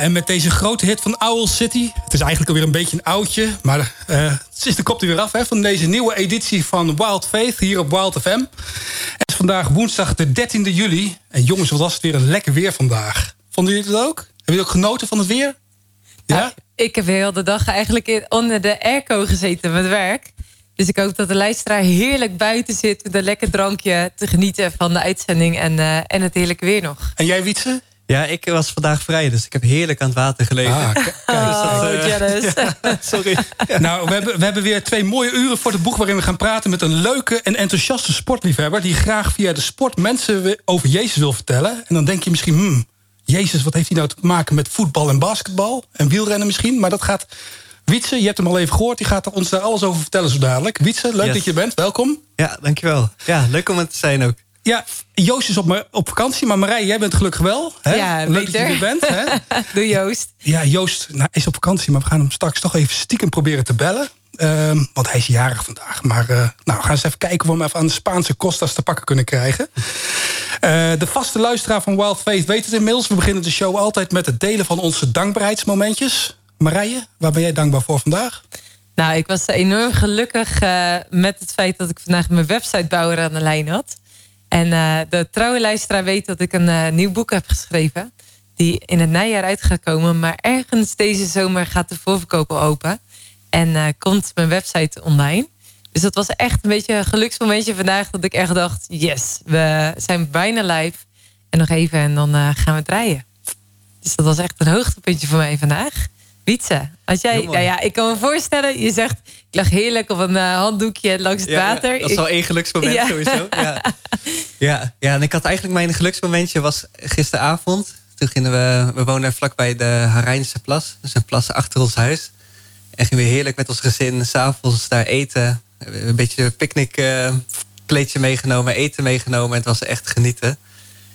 Ja, en met deze grote hit van Owl City. Het is eigenlijk alweer een beetje een oudje. Maar uh, het is de kop er weer af hè, van deze nieuwe editie van Wild Faith hier op Wild FM. Het is vandaag woensdag de 13e juli. En jongens, wat was het weer een lekker weer vandaag. Vonden jullie het ook? Hebben jullie ook genoten van het weer? Ja? ja ik heb heel de dag eigenlijk onder de airco gezeten met werk. Dus ik hoop dat de luisteraar heerlijk buiten zit... met een lekker drankje te genieten van de uitzending en, uh, en het heerlijke weer nog. En jij, Wietse? Ja, ik was vandaag vrij, dus ik heb heerlijk aan het water gelegen. Ah, kijk, oh, dus dat, uh, Sorry. Nou, we hebben, we hebben weer twee mooie uren voor de boeg... waarin we gaan praten met een leuke en enthousiaste sportliefhebber... die graag via de sport mensen over Jezus wil vertellen. En dan denk je misschien, hmm, Jezus, wat heeft hij nou te maken met voetbal en basketbal? En wielrennen misschien, maar dat gaat... Wietse, je hebt hem al even gehoord, die gaat ons daar alles over vertellen zo dadelijk. Wietse, leuk dat je bent, welkom. Ja, dankjewel. Ja, leuk om het te zijn ook. Ja, Joost is op, op vakantie, maar Marij, jij bent gelukkig wel. Hè? Ja, Leuk dat je er bent. Hè? Doe Joost. Ja, Joost nou, is op vakantie, maar we gaan hem straks toch even stiekem proberen te bellen. Um, want hij is jarig vandaag. Maar uh, nou, we gaan eens even kijken of we hem even aan de Spaanse Costas te pakken kunnen krijgen. Uh, de vaste luisteraar van Wild Faith weet het inmiddels. We beginnen de show altijd met het delen van onze dankbaarheidsmomentjes. Marije, waar ben jij dankbaar voor vandaag? Nou, ik was enorm gelukkig uh, met het feit dat ik vandaag mijn websitebouwer aan de lijn had. En uh, de trouwe luisteraar weet dat ik een uh, nieuw boek heb geschreven. Die in het najaar uit gaat komen. Maar ergens deze zomer gaat de voorverkoop open. En uh, komt mijn website online. Dus dat was echt een beetje een geluksmomentje vandaag. Dat ik echt dacht, yes, we zijn bijna live. En nog even en dan gaan we draaien. Dus dat was echt een hoogtepuntje voor mij vandaag. Als jij, ja, ja, ik kan me voorstellen, je zegt, ik lag heerlijk op een uh, handdoekje langs het water. dat is wel één geluksmoment ja. sowieso. Ja. ja. Ja, en ik had eigenlijk mijn geluksmomentje was gisteravond. Toen gingen we, we wonen vlakbij de Harijnse plas, dus een plas achter ons huis. En gingen we heerlijk met ons gezin s'avonds daar eten. Een beetje picknick uh, kleedje meegenomen, eten meegenomen. Het was echt genieten.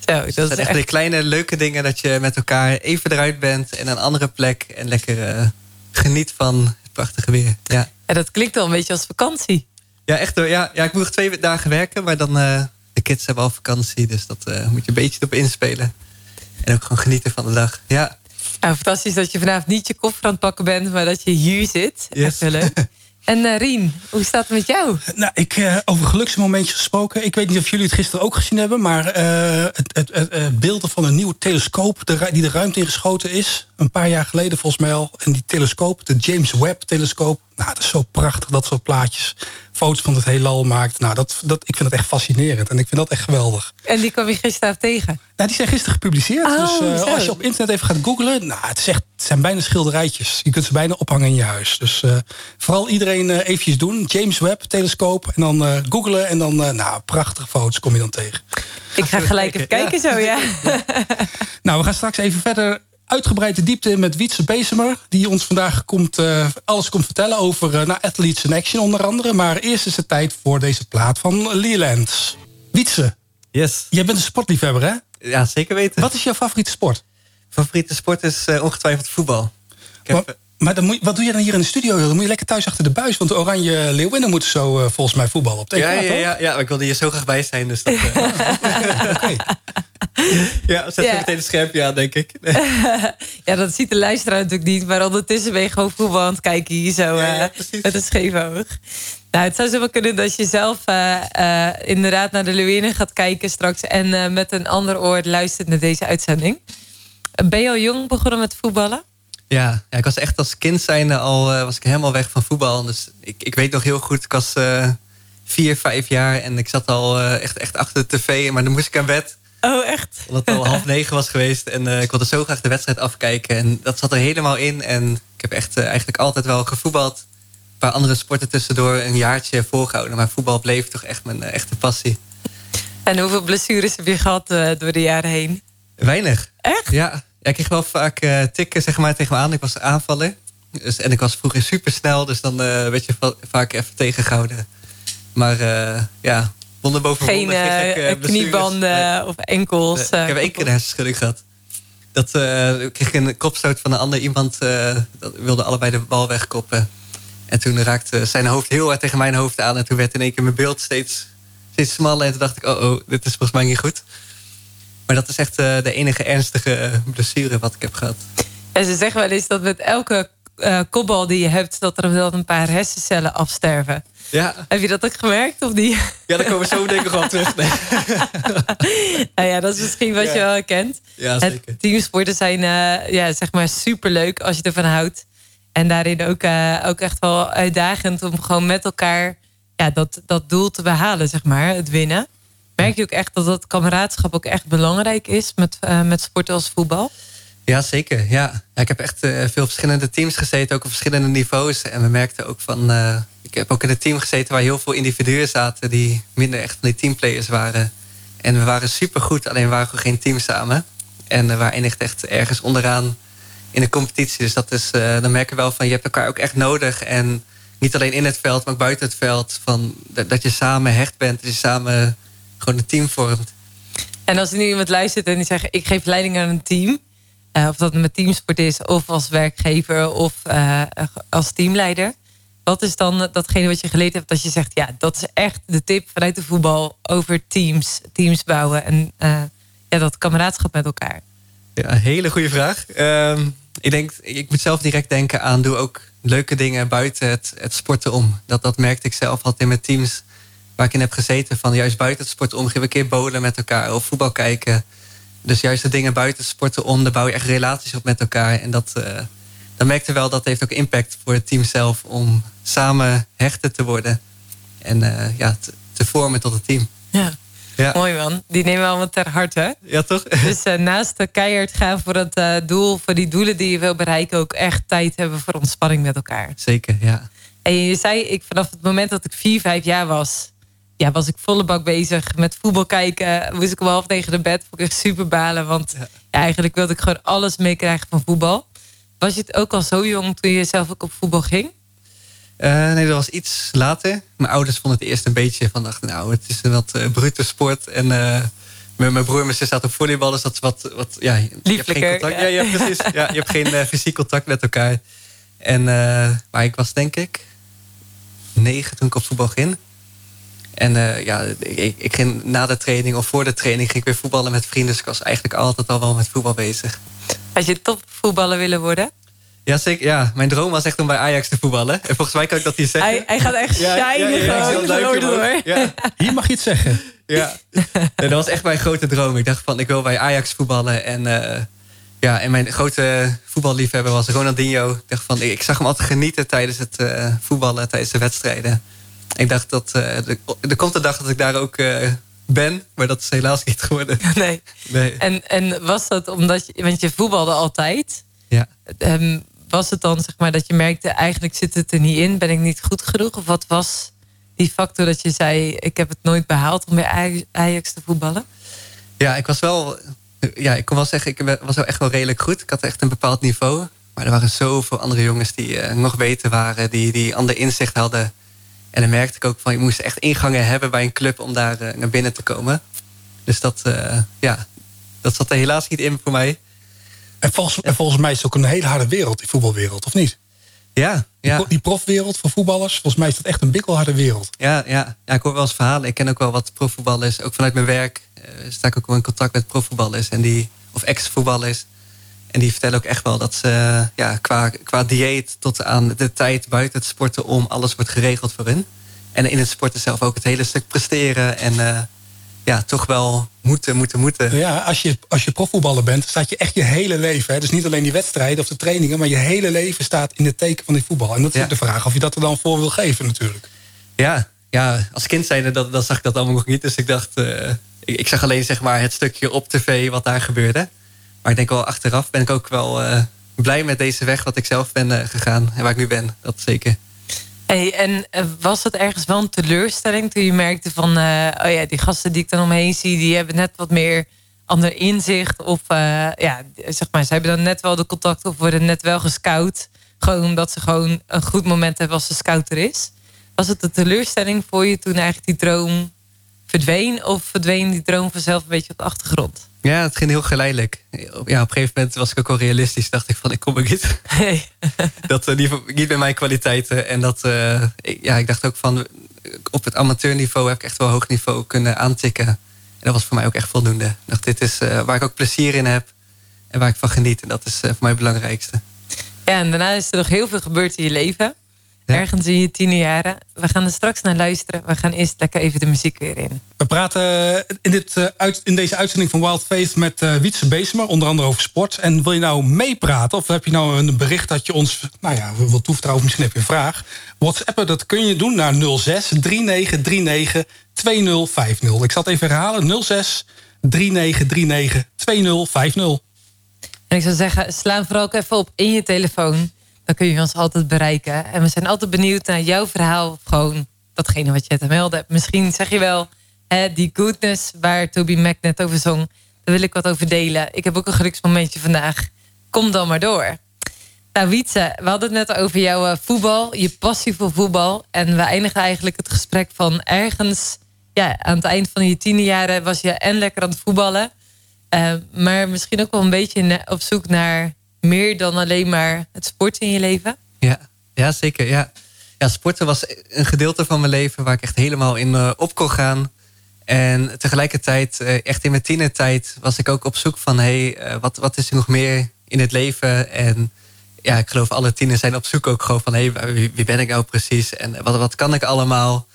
Zo, dat, zijn echt de kleine leuke dingen dat je met elkaar even eruit bent in een andere plek en lekker uh, geniet van het prachtige weer. Ja. ja, dat klinkt wel een beetje als vakantie. Ja, echt hoor. Ja, ja ik moet nog twee dagen werken, maar dan uh, de kids hebben al vakantie, dus dat uh, moet je een beetje op inspelen. En ook gewoon genieten van de dag. Ja. Fantastisch dat je vanavond niet je koffer aan het pakken bent, maar dat je hier zit. Yes. Echt leuk. En uh, Rien, hoe staat het met jou? Nou, ik, uh, over geluksmomentjes gesproken. Ik weet niet of jullie het gisteren ook gezien hebben... maar uh, het, het, beelden van een nieuwe telescoop die de ruimte ingeschoten is... een paar jaar geleden volgens mij al. En die telescoop, de James Webb-telescoop... nou, het is zo prachtig, dat soort plaatjes foto's van het heelal maakt. Nou, dat, dat, ik vind dat echt fascinerend en ik vind dat echt geweldig. En die kwam je gisteren tegen? Nou, die zijn gisteren gepubliceerd. Oh, dus uh, als je op internet even gaat googlen, nou, het, is echt, het zijn bijna schilderijtjes. Je kunt ze bijna ophangen in je huis. Dus uh, vooral iedereen uh, eventjes doen. James Webb, telescoop. En dan googlen en dan, nou, prachtige foto's kom je dan tegen. Ik ga gelijk even kijken zo, ja. ja. nou, we gaan straks even verder uitgebreide diepte met Wietse Bezemer... die ons vandaag komt, uh, alles komt vertellen over uh, nou, Athletes in Action onder andere. Maar eerst is het tijd voor deze plaat van Leland. Wietse, yes. jij bent een sportliefhebber, hè? Ja, zeker weten. Wat is jouw favoriete sport? Favoriete sport is uh, ongetwijfeld voetbal. Ik heb, maar dan moet, wat doe je dan hier in de studio? Dan moet je lekker thuis achter de buis. Want de Oranje Leeuwinnen moeten zo uh, volgens mij voetballen op ja, ja, ja, ja, ik wilde hier zo graag bij zijn. Dus dat, uh... okay. Ja, zet ja. meteen een scherpje aan, denk ik. ja, dat ziet de luisteraar natuurlijk niet. Maar ondertussen ben je gewoon voetbal aan het kijken hier zo. Uh, met een scheef oog. Nou, het zou zo wel kunnen dat je zelf inderdaad naar de Leeuwinnen gaat kijken straks. En met een ander oor luistert naar deze uitzending. Ben je al jong begonnen met voetballen? Ja, ja, ik was echt als kind zijnde al uh, was ik helemaal weg van voetbal. Dus ik, ik weet nog heel goed, ik was uh, vier, vijf jaar en ik zat al uh, echt, echt achter de tv, maar dan moest ik aan bed. Oh, echt? Omdat het al half negen was geweest en ik wilde zo graag de wedstrijd afkijken. En dat zat er helemaal in. En ik heb echt eigenlijk altijd wel gevoetbald. Een paar andere sporten tussendoor een jaartje volgehouden. Maar voetbal bleef toch echt mijn echte passie. En hoeveel blessures heb je gehad door de jaren heen? Weinig. Echt? Ja, ja, ik kreeg wel vaak uh, tikken zeg maar, tegen me aan. Ik was aanvaller. Dus, en ik was vroeger super snel, dus dan uh, werd je vaak even tegengehouden. Maar uh, ja, wonder boven Geen wonder, kniebanden of enkels. ik heb één keer een hersenschudding gehad. Dat ik kreeg een kopstoot van een ander iemand. dat wilde allebei de bal wegkoppen. En toen raakte zijn hoofd heel hard tegen mijn hoofd aan. En toen werd in één keer mijn beeld steeds, steeds smaller. En toen dacht ik, oh, oh, dit is volgens mij niet goed. Maar dat is echt uh, de enige ernstige blessure wat ik heb gehad. En ze zeggen wel eens dat met elke uh, kopbal die je hebt, dat er wel een paar hersencellen afsterven. Ja. Heb je dat ook gemerkt of niet? Ja, daar komen we zo denk ik gewoon terug. Nee. nou ja, dat is misschien wat je wel kent. Ja, zeker. Het teamsporten zijn uh, ja, zeg maar superleuk als je ervan houdt. En daarin ook, uh, ook echt wel uitdagend om gewoon met elkaar ja, dat, dat doel te behalen, zeg maar, het winnen. Merk je ook echt dat dat kameraadschap ook echt belangrijk is met, uh, met sporten als voetbal? Ja, zeker. Ja. ik heb echt uh, veel verschillende teams gezeten, ook op verschillende niveaus. En we merkten ook van. Uh, ik heb ook in een team gezeten waar heel veel individuen zaten die minder echt van die teamplayers waren. En we waren supergoed, alleen we waren gewoon geen team samen. En we waren echt, ergens onderaan in de competitie. Dus dat is, dan merken we wel van je hebt elkaar ook echt nodig. En niet alleen in het veld, maar ook buiten het veld. Van, dat je samen hecht bent, dat je samen gewoon een team vormt. En als er nu iemand luistert en die zegt: Ik geef leiding aan een team. Uh, of dat met teamsport is, of als werkgever of uh, als teamleider. Wat is dan datgene wat je geleerd hebt dat je zegt: Ja, dat is echt de tip vanuit de voetbal over teams, teams bouwen en uh, ja, dat kameraadschap met elkaar? Ja, hele goede vraag. Ehm, ik, denk, ik moet zelf direct denken aan: doe ook leuke dingen buiten het, het sporten om. Dat, dat merkte ik zelf altijd in mijn teams waar ik in heb gezeten. Van juist buiten het sporten om. Gaan we een keer bowlen met elkaar of voetbal kijken. Dus juist de dingen buiten sporten om. Daar bouw je echt relaties op met elkaar. En dat, uh, dan merkte wel dat heeft ook impact voor het team zelf. Om samen hechten te worden. En uh, ja, te, te, vormen tot een team. Ja. ja. Mooi man. Die nemen we allemaal ter harte. Ja, toch? Dus uh, naast de keihard gaan voor het doel, voor die doelen die je wil bereiken, ook echt tijd hebben voor ontspanning met elkaar. Zeker, ja. En je zei, ik, vanaf het moment dat ik vier, vijf jaar was, ja, was ik volle bak bezig met voetbal kijken. Moest ik om half tegen de bed. Vond ik echt super balen. Want ja. Ja, eigenlijk wilde ik gewoon alles meekrijgen van voetbal. Was je het ook al zo jong toen je zelf ook op voetbal ging? Uh, nee, dat was iets later. Mijn ouders vonden het eerst een beetje van... dachten, nou, het is een wat uh, brute sport. En uh, mijn broer en mijn zus zaten op volleybal. Dus dat is wat... wat ja, je hebt geen contact. Ja, ja, precies. Ja, je hebt geen fysiek contact met elkaar. En, maar ik was denk ik negen toen ik op voetbal ging. En uh, ja, ik, ik, ging na de training of voor de training ging ik weer voetballen met vrienden. Dus ik was eigenlijk altijd al wel met voetbal bezig. Had je topvoetballer willen worden? Ja, zeker. Ja, mijn droom was echt om bij Ajax te voetballen. En volgens mij kan ik dat hier zeggen. Hij, hij gaat echt ja, shinen ja, gewoon. Door. Ja. Hier mag je het zeggen. Ja, nee, dat was echt mijn grote droom. Ik dacht van, ik wil bij Ajax voetballen. En, uh, ja, en mijn grote voetballiefhebber was Ronaldinho. Ik dacht van, ik zag hem altijd genieten tijdens het uh, voetballen, tijdens de wedstrijden ik dacht dat uh, er komt een dag dat ik daar ook uh, ben, maar dat is helaas niet geworden. Nee. nee. En, en was dat omdat je, want je voetbalde altijd. Ja. Um, was het dan zeg maar dat je merkte, eigenlijk zit het er niet in, ben ik niet goed genoeg? Of wat was die factor dat je zei, ik heb het nooit behaald om bij Ajax te voetballen? Ja, ik was wel, ja, ik kon wel zeggen, ik was wel echt wel redelijk goed. Ik had echt een bepaald niveau. Maar er waren zoveel andere jongens die uh, nog beter waren, die, die ander inzicht hadden. En dan merkte ik ook van, je moest echt ingangen hebben bij een club om daar uh, naar binnen te komen. Dus dat, uh, ja, dat zat er helaas niet in voor mij. En volgens, en volgens mij is het ook een hele harde wereld, die voetbalwereld, of niet? Ja, ja. Die, die profwereld voor voetballers, volgens mij is dat echt een bikkelharde wereld. Ja, ja. ja ik hoor wel eens verhalen. Ik ken ook wel wat profvoetballers. Ook vanuit mijn werk uh, sta ik ook wel in contact met profvoetballers. En die, of ex-voetballers. En die vertellen ook echt wel dat ze ja, qua, qua dieet tot aan de tijd buiten het sporten om, alles wordt geregeld voor hun. En in het sporten zelf ook het hele stuk presteren en uh, ja, toch wel moeten, moeten, moeten. Ja, als je, als je profvoetballer bent, staat je echt je hele leven. Hè? Dus niet alleen die wedstrijden of de trainingen, maar je hele leven staat in het teken van die voetbal. En dat is ja. de vraag of je dat er dan voor wil geven natuurlijk. Ja, ja als kind zijnde, dat, dat zag ik dat allemaal nog niet. Dus ik dacht, uh, ik, ik zag alleen zeg maar het stukje op tv wat daar gebeurde. Maar ik denk wel achteraf ben ik ook wel uh, blij met deze weg wat ik zelf ben uh, gegaan. En waar ik nu ben, dat zeker. Hey, en uh, was het ergens wel een teleurstelling toen je merkte van... oh ja, die gasten die ik dan omheen zie, die hebben net wat meer ander inzicht. Of ja, zeg maar, ze hebben dan net wel de contact of worden net wel gescout. Gewoon omdat ze gewoon een goed moment hebben als de scout er is. Was het een teleurstelling voor je toen eigenlijk die droom verdween? Of verdween die droom vanzelf een beetje op de achtergrond? Ja, het ging heel geleidelijk. Ja, op een gegeven moment was ik ook al realistisch. Dacht ik van, ik kom er niet. Hey. dat uh, niet, niet bij mijn kwaliteiten. En dat, uh, ik, ja, ik dacht ook van, op het amateurniveau heb ik echt wel hoog niveau kunnen aantikken. En dat was voor mij ook echt voldoende. Ik dacht, dit is uh, waar ik ook plezier in heb. En en waar ik van geniet. En dat is voor mij het belangrijkste. Ja, en daarna is er nog heel veel gebeurd in je leven. Ergens in je tienerjaren. We gaan er straks naar luisteren. We gaan eerst lekker even de muziek weer in. We praten in, dit, uh, in deze uitzending van Wild Faith met uh, Wietse Beesmer. Onder andere over sport. En wil je nou meepraten? Of heb je nou een bericht dat je ons nou ja, wil toevertrouwen? Misschien heb je een vraag. WhatsAppen, dat kun je doen naar 06 3939 2050. Ik zal het even herhalen. 06 3939 2050. En ik zou zeggen, sla vooral ook even op in je telefoon. Dan kun je ons altijd bereiken. En we zijn altijd benieuwd naar jouw verhaal. Gewoon datgene wat je te melden hebt. Misschien zeg je wel, hè, die goodness waar Toby Mac net over zong. Daar wil ik wat over delen. Ik heb ook een geluksmomentje vandaag. Kom dan maar door. Nou, Wietse, we hadden het net over jouw eh, voetbal, je passie voor voetbal. En we eindigen eigenlijk het gesprek van ergens... Ja, aan het eind van je tienerjaren was je en lekker aan het voetballen. Uh, maar misschien ook wel een beetje op zoek naar meer dan alleen maar het sporten in je leven? Ja, ja zeker. Ja. ja, sporten was een gedeelte van mijn leven waar ik echt helemaal in uh, op kon gaan. En tegelijkertijd, uh, echt in mijn tienertijd, was ik ook op zoek van... hé, hey, uh, wat, wat is er nog meer in het leven? En ja, ik geloof alle tieners zijn op zoek ook gewoon van... hé, hey, wie, wie, ben ik nou precies? En wat, wat kan ik allemaal?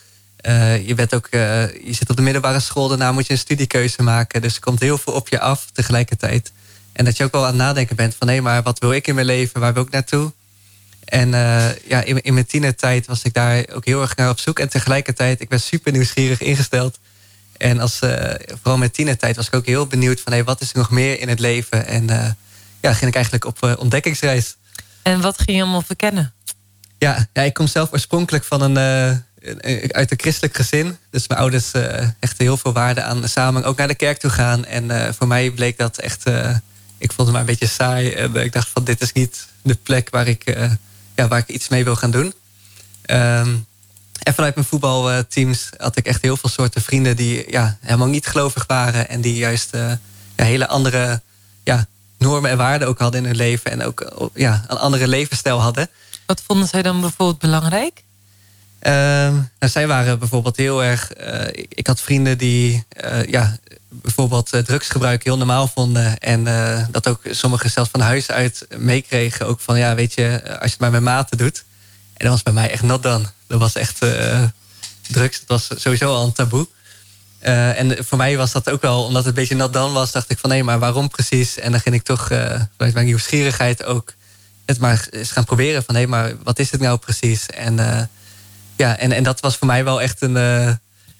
je, bent ook, je zit op de middelbare school, daarna moet je een studiekeuze maken. Dus er komt heel veel op je af tegelijkertijd. En dat je ook wel aan het nadenken bent van... hé, maar wat wil ik in mijn leven? Waar wil ik naartoe? En uh, ja, in, in mijn tienertijd was ik daar ook heel erg naar op zoek. En tegelijkertijd, ik ben super nieuwsgierig ingesteld. En als, uh, vooral met tienertijd was ik ook heel benieuwd van... hé, wat is er nog meer in het leven? En uh, ja, ging ik eigenlijk op ontdekkingsreis. En wat ging je allemaal verkennen? Ja, ja ik kom zelf oorspronkelijk van een, uit een christelijk gezin. Dus mijn ouders hechten heel veel waarde aan samen ook naar de kerk toe gaan. En voor mij bleek dat echt ik vond het maar een beetje saai. En ik dacht van dit is niet de plek waar ik, uh, ja, waar ik iets mee wil gaan doen. Um, en vanuit mijn voetbalteams had ik echt heel veel soorten vrienden die ja, helemaal niet gelovig waren. En die juist uh, ja, hele andere ja, normen en waarden ook hadden in hun leven. En ook ja, een andere levensstijl hadden. Wat vonden zij dan bijvoorbeeld belangrijk? Um, nou, zij waren bijvoorbeeld heel erg. Uh, ik had vrienden die uh, ja, bijvoorbeeld uh, drugsgebruik heel normaal vonden. En dat ook sommigen zelfs van huis uit meekregen. Ook van ja, weet je, als je het maar met mate doet. En dat was bij mij echt not dan. Dat was echt drugs. Dat was sowieso al een taboe. en voor mij was dat ook wel, omdat het een beetje nat dan was, dacht ik van nee, maar waarom precies? En dan ging ik toch vanuit mijn nieuwsgierigheid ook het maar eens gaan proberen van hé, maar wat is het nou precies? En ja, en, en dat was voor mij wel echt een, uh,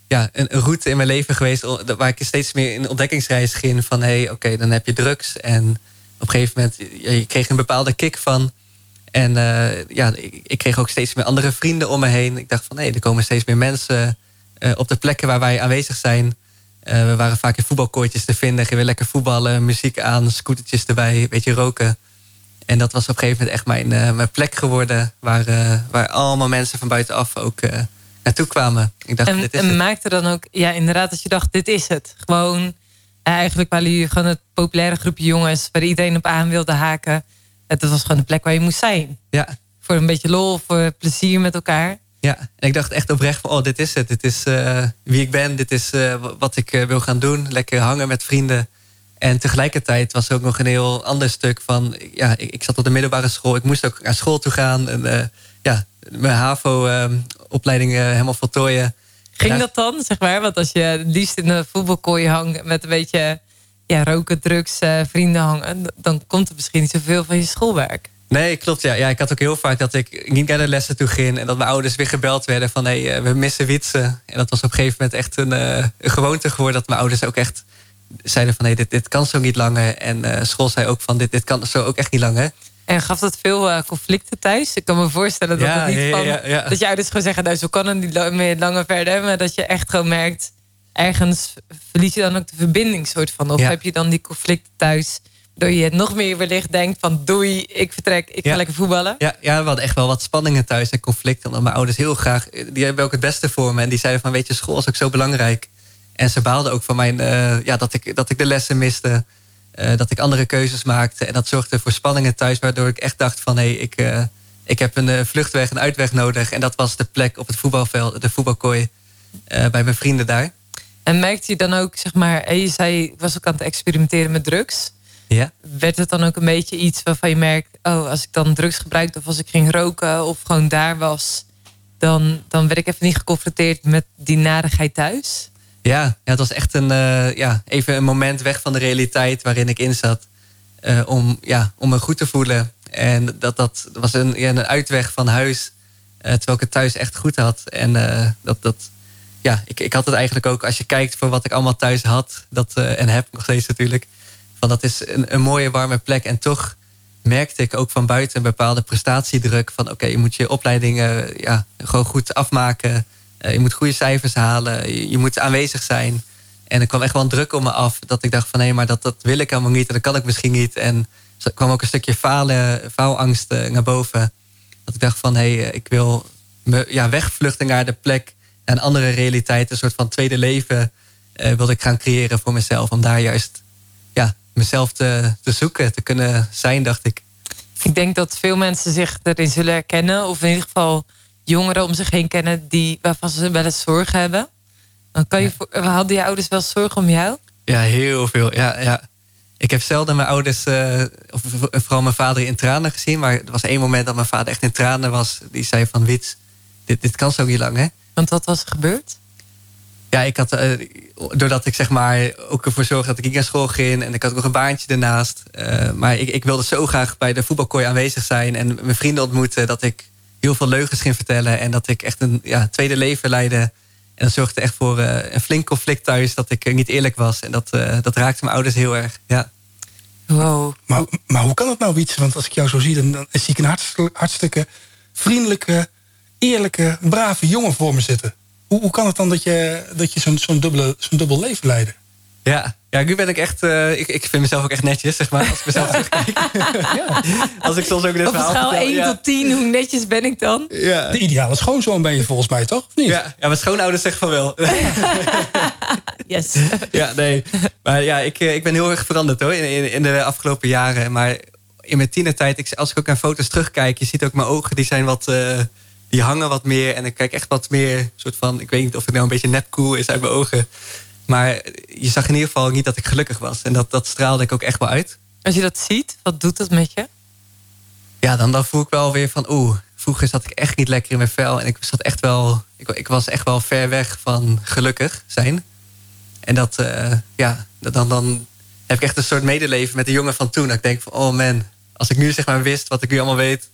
ja, een, route in mijn leven geweest. Waar ik steeds meer in ontdekkingsreis ging. Van hé, hey, oké, dan heb je drugs. En op een gegeven moment, je, je kreeg een bepaalde kick van. En uh, ja, ik, kreeg ook steeds meer andere vrienden om me heen. Ik dacht van hé, er komen steeds meer mensen uh, op de plekken waar wij aanwezig zijn. we waren vaak in voetbalkooitjes te vinden. Gingen we lekker voetballen, muziek aan, scootertjes erbij, een beetje roken. En dat was op een gegeven moment echt mijn, uh, mijn plek geworden. Waar, uh, waar allemaal mensen van buitenaf ook uh, naartoe kwamen. Ik dacht, en, dit is en maakte dan ook, ja, inderdaad, dat je dacht: dit is het. Gewoon, eigenlijk waren jullie gewoon het populaire groepje jongens waar iedereen op aan wilde haken. Het was gewoon de plek waar je moest zijn. Ja. Voor een beetje lol, voor plezier met elkaar. Ja, en ik dacht echt oprecht van, oh, dit is het. Dit is wie ik ben. Dit is wat ik wil gaan doen. Lekker hangen met vrienden. En tegelijkertijd was er ook nog een heel ander stuk van... ja, ik, ik zat op de middelbare school. Ik moest ook naar school toe gaan. En uh, ja, mijn HAVO-opleiding uh, helemaal voltooien. Ging dat dan, zeg maar? Want als je het liefst in de voetbalkooi hangt... met een beetje ja, roken, drugs, uh, vrienden hangen... dan komt er misschien niet zoveel van je schoolwerk. Nee, klopt. Ja. ja, ik had ook heel vaak dat ik niet naar de lessen toe ging... en dat mijn ouders weer gebeld werden van... hé, hey, we missen witsen. En dat was op een gegeven moment echt een, een gewoonte geworden... dat mijn ouders ook echt zeiden van nee, dit, dit kan zo niet langer. En uh, school zei ook van dit, dit kan zo ook echt niet langer. En gaf dat veel uh, conflicten thuis? Ik kan me voorstellen dat ja, het niet van... Ja, dat je ouders gewoon zeggen, nou zo kan het niet meer langer verder. Maar dat je echt gewoon merkt, ergens verlies je dan ook de verbinding soort van. Of heb je dan die conflicten thuis... Door je nog meer wellicht denkt van doei, ik vertrek, ik ga lekker voetballen. Ja, ja, we hadden echt wel wat spanningen thuis en conflicten. Omdat mijn ouders heel graag, die hebben ook het beste voor me. En die zeiden van weet je, school is ook zo belangrijk. En ze baalden ook van mijn, uh, ja, dat, ik, dat ik de lessen miste. Uh, dat ik andere keuzes maakte. En dat zorgde voor spanningen thuis. Waardoor ik echt dacht van... hé, hey, ik, uh, ik heb een vluchtweg, een uitweg nodig. En dat was de plek op het voetbalveld, de voetbalkooi. bij mijn vrienden daar. En merkte je dan ook, zeg maar... je zei, ik was ook aan het experimenteren met drugs. Ja. Werd het dan ook een beetje iets waarvan je merkt... oh, als ik dan drugs gebruikte of als ik ging roken... of gewoon daar was, dan, dan werd ik even niet geconfronteerd met die narigheid thuis? Ja, ja het was echt een, eh, ja, even een moment weg van de realiteit waarin ik in zat. eh, om, ja, om me goed te voelen. En dat, dat was een, ja, een uitweg van huis. eh, terwijl ik het thuis echt goed had. En dat, dat, ja, ik, ik had het eigenlijk ook, als je kijkt voor wat ik allemaal thuis had. Dat, en heb nog steeds natuurlijk. Van dat is een, een mooie warme plek. En toch merkte ik ook van buiten een bepaalde prestatiedruk. Van oké, je moet je opleidingen ja, gewoon goed afmaken. Eh, je moet goede cijfers halen. Je, moet aanwezig zijn. En er kwam echt wel een druk om me af. Dat ik dacht van nee, maar dat, dat wil ik helemaal niet. En dat kan ik misschien niet. En er kwam ook een stukje falen, faalangst eh, naar boven. Dat ik dacht van hé, hey, ik wil me ja, wegvluchten naar de plek. Naar een andere realiteit. Een soort van tweede leven eh, wilde ik gaan creëren voor mezelf. Om daar juist ja, mezelf te, te zoeken, te kunnen zijn, dacht ik. Ik denk dat veel mensen zich erin zullen herkennen. Of in ieder geval jongeren om zich heen kennen die, waarvan ze wel eens zorgen hebben. Dan kan je, hadden je ouders wel zorgen om jou? Ja, heel veel. Ja, ja. Ik heb zelden mijn ouders, eh, of vooral mijn vader, in tranen gezien. Maar er was één moment dat mijn vader echt in tranen was. Die zei van, Wits, dit, dit kan zo niet lang, hè? Want wat was er gebeurd? Ja, ik had, eh, doordat ik zeg maar ook ervoor zorgde dat ik niet naar school ging. En ik had ook nog een baantje ernaast. Eh, maar ik, ik wilde zo graag bij de voetbalkooi aanwezig zijn. En mijn vrienden ontmoeten. Dat ik heel veel leugens ging vertellen. En dat ik echt een ja, tweede leven leidde. En dat zorgde echt voor eh, een flink conflict thuis. Dat ik eh, niet eerlijk was. En dat, eh, dat raakte mijn ouders heel erg. Ja. Wow. Maar, maar hoe kan het nou, Wietse? Want als ik jou zo zie, dan, dan zie ik een hartstikke, hartstikke vriendelijke, eerlijke, brave jongen voor me zitten. Hoe, hoe kan het dan dat je, dat je zo'n zo'n dubbele- zo'n dubbel leven leidde? Ja, ja, nu ben ik echt. eh, ik, ik vind mezelf ook echt netjes, zeg maar. Als ik mezelf terugkijk. Als ik soms ook dit Op verhaal schaal vertel, 1 ja. tot 10, hoe netjes ben ik dan? Ja. De ideale schoonzoon ben je volgens mij, toch? Of niet? Ja, ja, mijn schoonouders zeggen van wel. Yes. ja, nee. Maar ja, ik, eh, ik ben heel erg veranderd hoor, in, in, in de afgelopen jaren. Maar in mijn tienertijd, ik, als ik ook naar foto's terugkijk, je ziet ook mijn ogen, die zijn wat. eh, die hangen wat meer. En ik kijk echt wat meer, soort van. Ik weet niet of het nou een beetje nep cool is uit mijn ogen. Maar je zag in ieder geval niet dat ik gelukkig was. En dat, dat straalde ik ook echt wel uit. Als je dat ziet, wat doet dat met je? ja, dan, dan voel ik wel weer van, oeh, vroeger zat ik echt niet lekker in mijn vel. En ik zat echt wel, ik, ik was echt wel ver weg van gelukkig zijn. En dat, eh, ja, dan, dan heb ik echt een soort medeleven met de jongen van toen. Dat ik denk van, oh man, als ik nu zeg maar wist wat ik nu allemaal weet.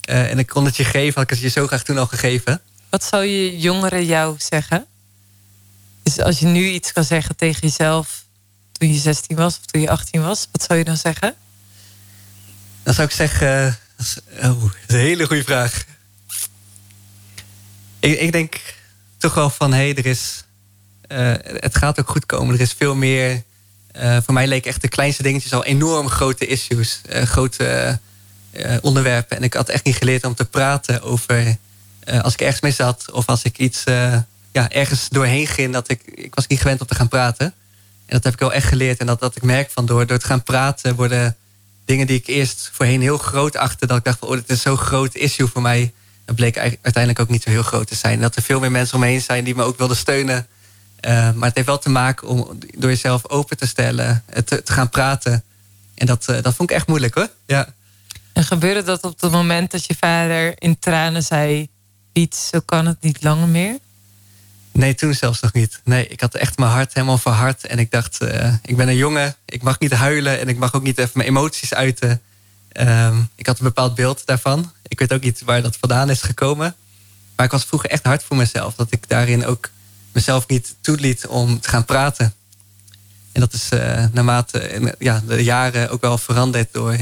eh, en ik kon het je geven, had ik het je zo graag toen al gegeven. Wat zou je jongeren jou zeggen? Dus als je nu iets kan zeggen tegen jezelf toen je 16 was of toen je 18 was, wat zou je dan zeggen? Dan zou ik zeggen, oh, dat is een hele goede vraag. Ik, ik denk toch wel van, hé, hey, er is, eh, het gaat ook goed komen. Er is veel meer. eh, voor mij leek echt de kleinste dingetjes al enorm grote issues, eh, grote onderwerpen. En ik had echt niet geleerd om te praten over als ik ergens mee zat of als ik iets ja, ergens doorheen ging. Dat ik, ik was niet gewend om te gaan praten. En dat heb ik wel echt geleerd. En dat, dat ik merk van door, door te gaan praten worden dingen die ik eerst voorheen heel groot achtte. Dat ik dacht van, oh, dit is zo'n groot issue voor mij. Dat bleek uiteindelijk ook niet zo heel groot te zijn. Dat er veel meer mensen om me zijn die me ook wilden steunen. Uh, maar het heeft wel te maken om door jezelf open te stellen, te, te gaan praten. En dat, uh, dat vond ik echt moeilijk hoor. Ja. En gebeurde dat op het moment dat je vader in tranen zei: Piet, zo kan het niet langer meer? Nee, toen zelfs nog niet. Nee, ik had echt mijn hart helemaal verhard. En ik dacht, uh, ik ben een jongen. Ik mag niet huilen en ik mag ook niet even mijn emoties uiten. Um, ik had een bepaald beeld daarvan. Ik weet ook niet waar dat vandaan is gekomen. Maar ik was vroeger echt hard voor mezelf. Dat ik daarin ook mezelf niet toeliet om te gaan praten. En dat is uh, naarmate ja, de jaren ook wel veranderd door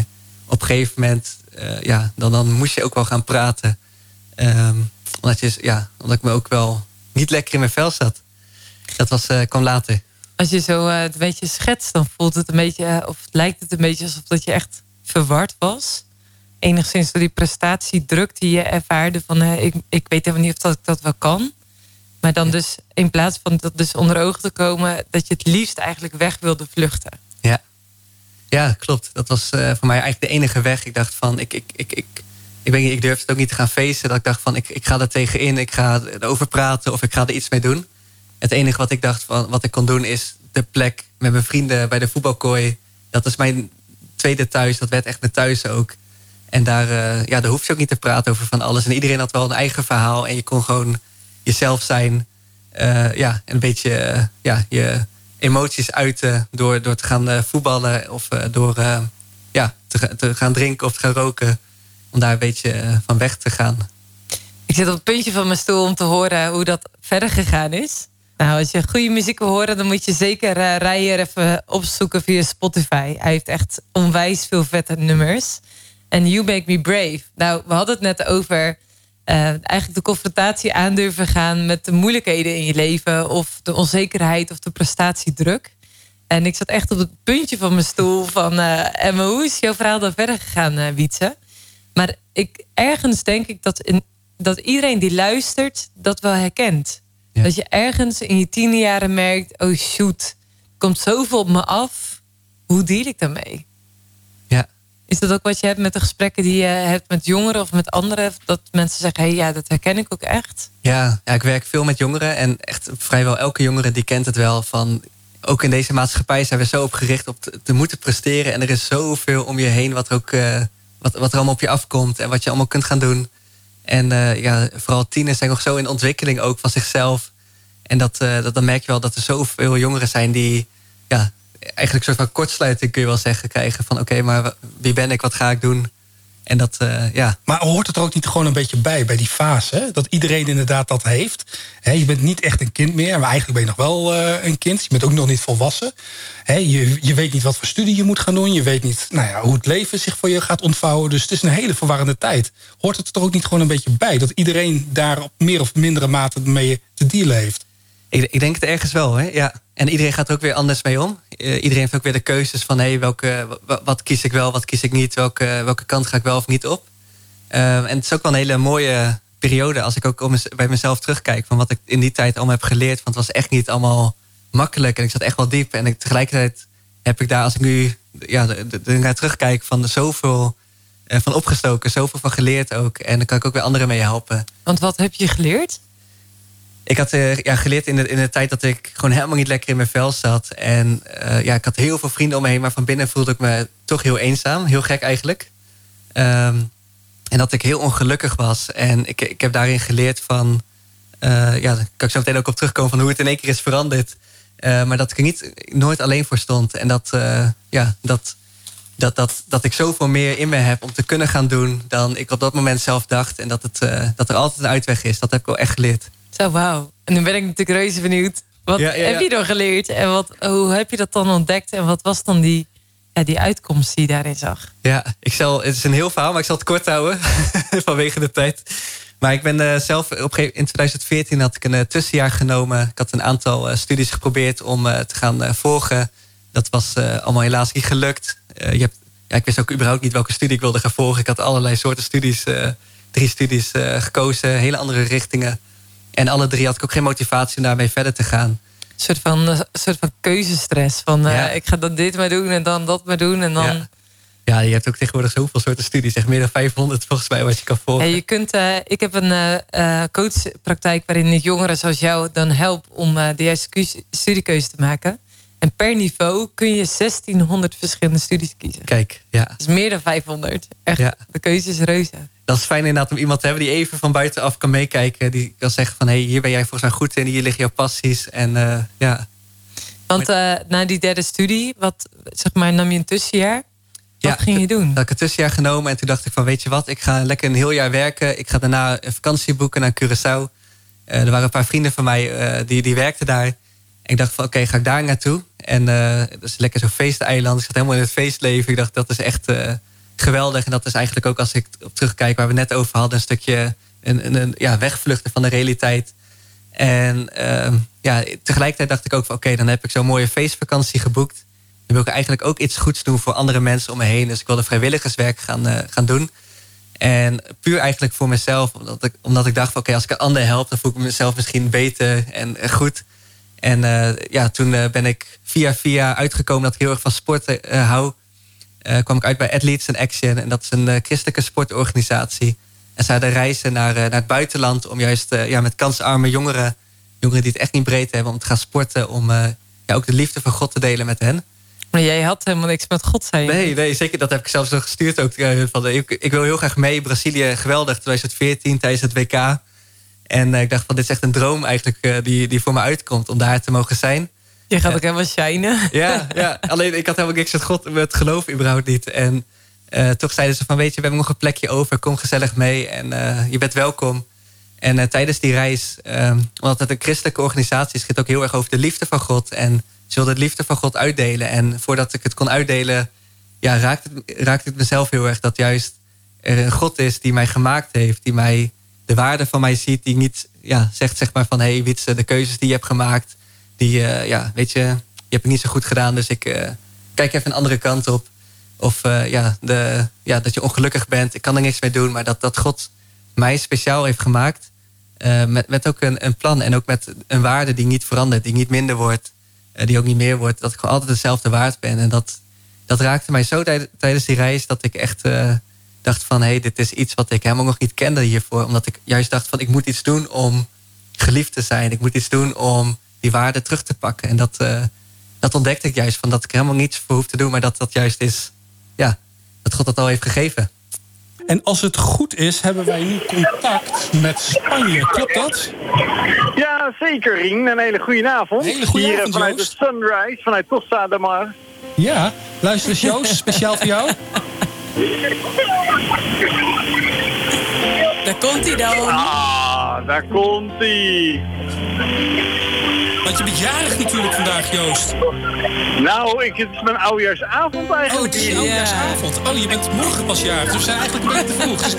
op een gegeven moment, uh, ja, dan, dan moest je ook wel gaan praten. Um, omdat, je, ja, omdat ik me ook wel niet lekker in mijn vel zat. Dat was, uh, kwam later. Als je zo uh, een beetje schetst, dan voelt het een beetje, of lijkt het een beetje alsof dat je echt verward was. Enigszins door die prestatiedruk die je ervaarde van uh, ik, ik weet helemaal niet of dat ik dat wel kan. Maar dan dus in plaats van dat dus onder ogen te komen, dat je het liefst eigenlijk weg wilde vluchten. Ja, ja klopt. Dat was voor mij eigenlijk de enige weg. Ik dacht van, ik, ik, ik, ik, ik, weet ik durfde het ook niet te gaan feesten. Dat ik dacht van, ik, ik ga er tegenin, ik ga erover praten of ik ga er iets mee doen. Het enige wat ik dacht van, wat ik kon doen is de plek met mijn vrienden bij de voetbalkooi. Dat is mijn tweede thuis, dat werd echt mijn thuis ook. En daar, ja, daar hoef je ook niet te praten over van alles. En iedereen had wel een eigen verhaal. En je kon gewoon jezelf zijn. ja, een beetje ja, je emoties uiten door, door te gaan voetballen. Of door ja, te, gaan drinken of te gaan roken. Om daar een beetje van weg te gaan. Ik zit op het puntje van mijn stoel om te horen hoe dat verder gegaan is. Nou, als je goede muziek wil horen, dan moet je zeker uh, Rijer even opzoeken via Spotify. Hij heeft echt onwijs veel vette nummers. En You Make Me Brave. Nou, we hadden het net over uh, eigenlijk de confrontatie aandurven gaan met de moeilijkheden in je leven, of de onzekerheid of de prestatiedruk. En ik zat echt op het puntje van mijn stoel van, uh, en hoe is jouw verhaal dan verder gegaan, uh, Wietse? Maar ik, ergens denk ik dat, in, dat iedereen die luistert dat wel herkent. Dat je ergens in je tiende jaren merkt... oh shoot, komt zoveel op me af. Hoe deal ik daarmee? Ja. Is dat ook wat je hebt met de gesprekken die je hebt met jongeren of met anderen? Dat mensen zeggen, hey, ja, dat herken ik ook echt. Ja, ja, ik werk veel met jongeren. En echt vrijwel elke jongere die kent het wel van... ook in deze maatschappij zijn we zo opgericht op te, moeten presteren. En er is zoveel om je heen wat er, ook, uh, wat, er allemaal op je afkomt... en wat je allemaal kunt gaan doen. En uh, ja, vooral tieners zijn nog zo in ontwikkeling ook van zichzelf. En dat, uh, dat, dan merk je wel dat er zoveel jongeren zijn die ja, eigenlijk een soort van kortsluiting kun je wel zeggen krijgen. Van oké, maar wie ben ik, wat ga ik doen? En dat, uh, ja. Maar hoort het er ook niet gewoon een beetje bij, bij die fase? Hè? Dat iedereen inderdaad dat heeft. je bent niet echt een kind meer, maar eigenlijk ben je nog wel uh, een kind. Je bent ook nog niet volwassen. je, je weet niet wat voor studie je moet gaan doen. Je weet niet nou ja, hoe het leven zich voor je gaat ontvouwen. Dus het is een hele verwarrende tijd. Hoort het er ook niet gewoon een beetje bij? Dat iedereen daar op meer of mindere mate mee te dealen heeft? Ik, ik denk het ergens wel, hè? ja. En iedereen gaat er ook weer anders mee om. Uh, iedereen heeft ook weer de keuzes van hey, welke, wat kies ik wel, wat kies ik niet, welke, welke kant ga ik wel of niet op. Uh, en het is ook wel een hele mooie periode als ik ook om, bij mezelf terugkijk van wat ik in die tijd allemaal heb geleerd. Want het was echt niet allemaal makkelijk en ik zat echt wel diep. En tegelijkertijd heb ik daar, als ik nu ja, naar terugkijk, van zoveel uh, van opgestoken, zoveel van geleerd ook. En dan kan ik ook weer anderen mee helpen. Want wat heb je geleerd? Ik had uh, ja, geleerd in de, in de tijd dat ik gewoon helemaal niet lekker in mijn vel zat. En uh, ja, ik had heel veel vrienden om me heen, maar van binnen voelde ik me toch heel eenzaam. Heel gek eigenlijk. Um, en dat ik heel ongelukkig was. En ik, ik heb daarin geleerd van... Uh, ja, daar kan ik zo meteen ook op terugkomen van hoe het in één keer is veranderd. maar dat ik er niet, nooit alleen voor stond. En dat, ja, dat, dat, dat, dat ik zoveel meer in me heb om te kunnen gaan doen... dan ik op dat moment zelf dacht. En dat, het, dat er altijd een uitweg is. Dat heb ik wel echt geleerd. Zo, wauw. En nu ben ik natuurlijk reuze benieuwd. Wat heb je dan geleerd? En wat, hoe heb je dat dan ontdekt? En wat was dan die, ja, die uitkomst die je daarin zag? Ja, ik zal, het is een heel verhaal, maar ik zal het kort houden. vanwege de tijd. Maar ik ben uh, zelf op in 2014 had ik een uh, tussenjaar genomen. Ik had een aantal uh, studies geprobeerd om te gaan volgen. Dat was allemaal helaas niet gelukt. je hebt, ja, ik wist ook überhaupt niet welke studie ik wilde gaan volgen. Ik had allerlei soorten studies, drie studies gekozen, hele andere richtingen. En alle drie had ik ook geen motivatie om daarmee verder te gaan. Een soort van, een soort van keuzestress. Van uh, ik ga dan dit maar doen en dan dat maar doen. En dan... Ja. ja. je hebt ook tegenwoordig zoveel soorten studies. Echt meer dan 500 volgens mij wat je kan volgen. Ja, je kunt, uh, ik heb een uh, coachpraktijk waarin ik jongeren zoals jou dan help om de juiste studiekeuze te maken. En per niveau kun je 1600 verschillende studies kiezen. Kijk, ja. Dat is meer dan 500. Echt, ja. de keuze is reuze dat is fijn inderdaad om iemand te hebben die even van buitenaf kan meekijken. Die kan zeggen van hé, hey, hier ben jij volgens mij goed in, hier liggen jouw passies. En uh, ja. Want uh, na die derde studie, wat zeg maar, nam je een tussenjaar? Wat ja, ging je doen? Dat ik een tussenjaar genomen en toen dacht ik van weet je wat, ik ga lekker een heel jaar werken. Ik ga daarna een vakantie boeken naar Curaçao. Uh, er waren een paar vrienden van mij die, die werkten daar. En ik dacht van oké, ga ik daar naartoe. En dat is lekker zo'n feesteiland. Ik zat helemaal in het feestleven. Ik dacht dat is echt geweldig. En dat is eigenlijk ook als ik op terugkijk waar we net over hadden, een stukje een, een, ja, wegvluchten van de realiteit. En uh, ja, tegelijkertijd dacht ik ook van oké, dan heb ik zo'n mooie feestvakantie geboekt. Dan wil ik eigenlijk ook iets goeds doen voor andere mensen om me heen. Dus ik wilde vrijwilligerswerk gaan, uh, gaan doen. En puur eigenlijk voor mezelf, omdat ik, omdat ik dacht van oké, als ik een ander help, dan voel ik mezelf misschien beter en goed. En uh, ja, toen ben ik via via uitgekomen dat ik heel erg van sporten hou. Uh, kwam ik uit bij Athletes in Action. En dat is een uh, christelijke sportorganisatie. En zij hadden reizen naar, uh, naar het buitenland om juist ja, met kansarme jongeren, jongeren die het echt niet breed hebben, om te gaan sporten, om ja, ook de liefde van God te delen met hen. Maar jij had helemaal niks met God, zei je. Nee, nee, zeker. Dat heb ik zelfs nog gestuurd ook. eh, Van, ik, ik wil heel graag mee. Brazilië, geweldig. 2014 tijdens het WK. En eh, ik dacht van, dit is echt een droom eigenlijk eh, die, die voor me uitkomt. Om daar te mogen zijn. Je gaat ook helemaal shinen. Ja, ja, alleen ik had helemaal niks met God, met geloof überhaupt niet. En eh, toch zeiden ze van, weet je, we hebben nog een plekje over. Kom gezellig mee en eh, je bent welkom. En eh, tijdens die reis, eh, omdat het een christelijke organisatie is... het ook heel erg over de liefde van God. En ze wilden de liefde van God uitdelen. En voordat ik het kon uitdelen, ja, raakte, het, raakte het mezelf heel erg... dat juist er een God is die mij gemaakt heeft. Die mij de waarde van mij ziet. Die niet ja, zegt zeg maar van, hé hey, de keuzes die je hebt gemaakt... die, eh, ja, weet je, je hebt het niet zo goed gedaan... dus ik eh, kijk even een andere kant op. Of eh, ja, de, ja, dat je ongelukkig bent. Ik kan er niks mee doen. Maar dat, dat God mij speciaal heeft gemaakt. met, met ook een, een plan. En ook met een waarde die niet verandert. Die niet minder wordt. die ook niet meer wordt. Dat ik gewoon altijd dezelfde waard ben. En dat, dat raakte mij zo tijd- tijdens die reis. Dat ik echt dacht van... Hé, hey, dit is iets wat ik helemaal nog niet kende hiervoor. Omdat ik juist dacht van... Ik moet iets doen om geliefd te zijn. Ik moet iets doen om die waarde terug te pakken. En dat, eh, dat ontdekte ik juist. Van dat ik er helemaal niets voor hoef te doen. Maar dat dat juist is... Ja, dat God dat al heeft gegeven. En als het goed is, hebben wij nu contact met Spanje. Klopt dat? Ja, zeker Rien. Een hele goede avond. Een hele goede Hier eh, avond, vanuit Joost. de Sunrise, vanuit Costa de Mar. Ja. Luister eens, Joost, speciaal voor jou. Daar komt hij dan. Ah, daar komt hij. Want je bent jarig natuurlijk vandaag, Joost. Nou, ik, het is mijn oudejaarsavond Oh, eigenlijk. het is hier. oudejaarsavond. Oh, je bent morgen pas jarig. Dus we zijn eigenlijk een beetje te vroeg. Dus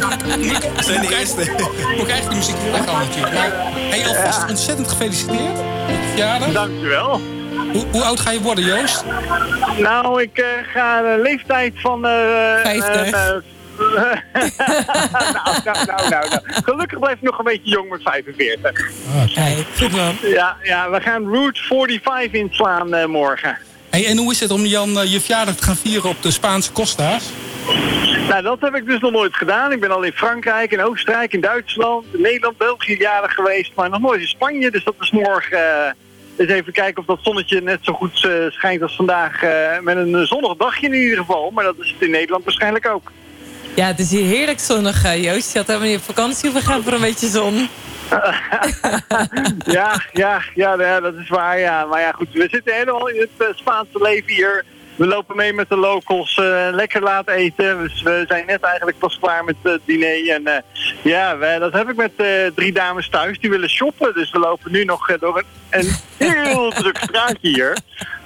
moet zijn de eerste. Moet ik eigenlijk de muziek weghalen natuurlijk. Maar hey, alvast ontzettend gefeliciteerd. met je verjaardag. Dankjewel. Hoe, hoe oud ga je worden, Joost? Nou, ik eh, ga de leeftijd van... eh, 50. eh, eh, nou, nou, nou, nou. Gelukkig blijf ik nog een beetje jong met 45. Kijk, goed man. Ja, ja we gaan Route 45 inslaan eh, morgen. Hey, en hoe is het om Jan eh, je verjaardag te gaan vieren op de Spaanse Costa's? Nou, dat heb ik dus nog nooit gedaan. Ik ben al in Frankrijk, in Oostenrijk, in Duitsland, in Nederland, België jarig geweest, maar nog nooit in Spanje. Dus dat is morgen. eh, eens even kijken of dat zonnetje net zo goed eh, schijnt als vandaag. eh, met een zonnig dagje in ieder geval. Maar dat is het in Nederland waarschijnlijk ook. Ja, het is hier heerlijk zonnig, eh, Joost. Je had helemaal niet op vakantie hoeven gaan voor een beetje zon. ja, ja, ja, ja, dat is waar. Ja. Maar ja, goed, we zitten helemaal in het eh, Spaanse leven hier. We lopen mee met de locals, eh, lekker laat eten. Dus we zijn net eigenlijk pas klaar met het diner. En ja, dat heb ik met drie dames thuis die willen shoppen. Dus we lopen nu nog door een, een heel druk straatje hier.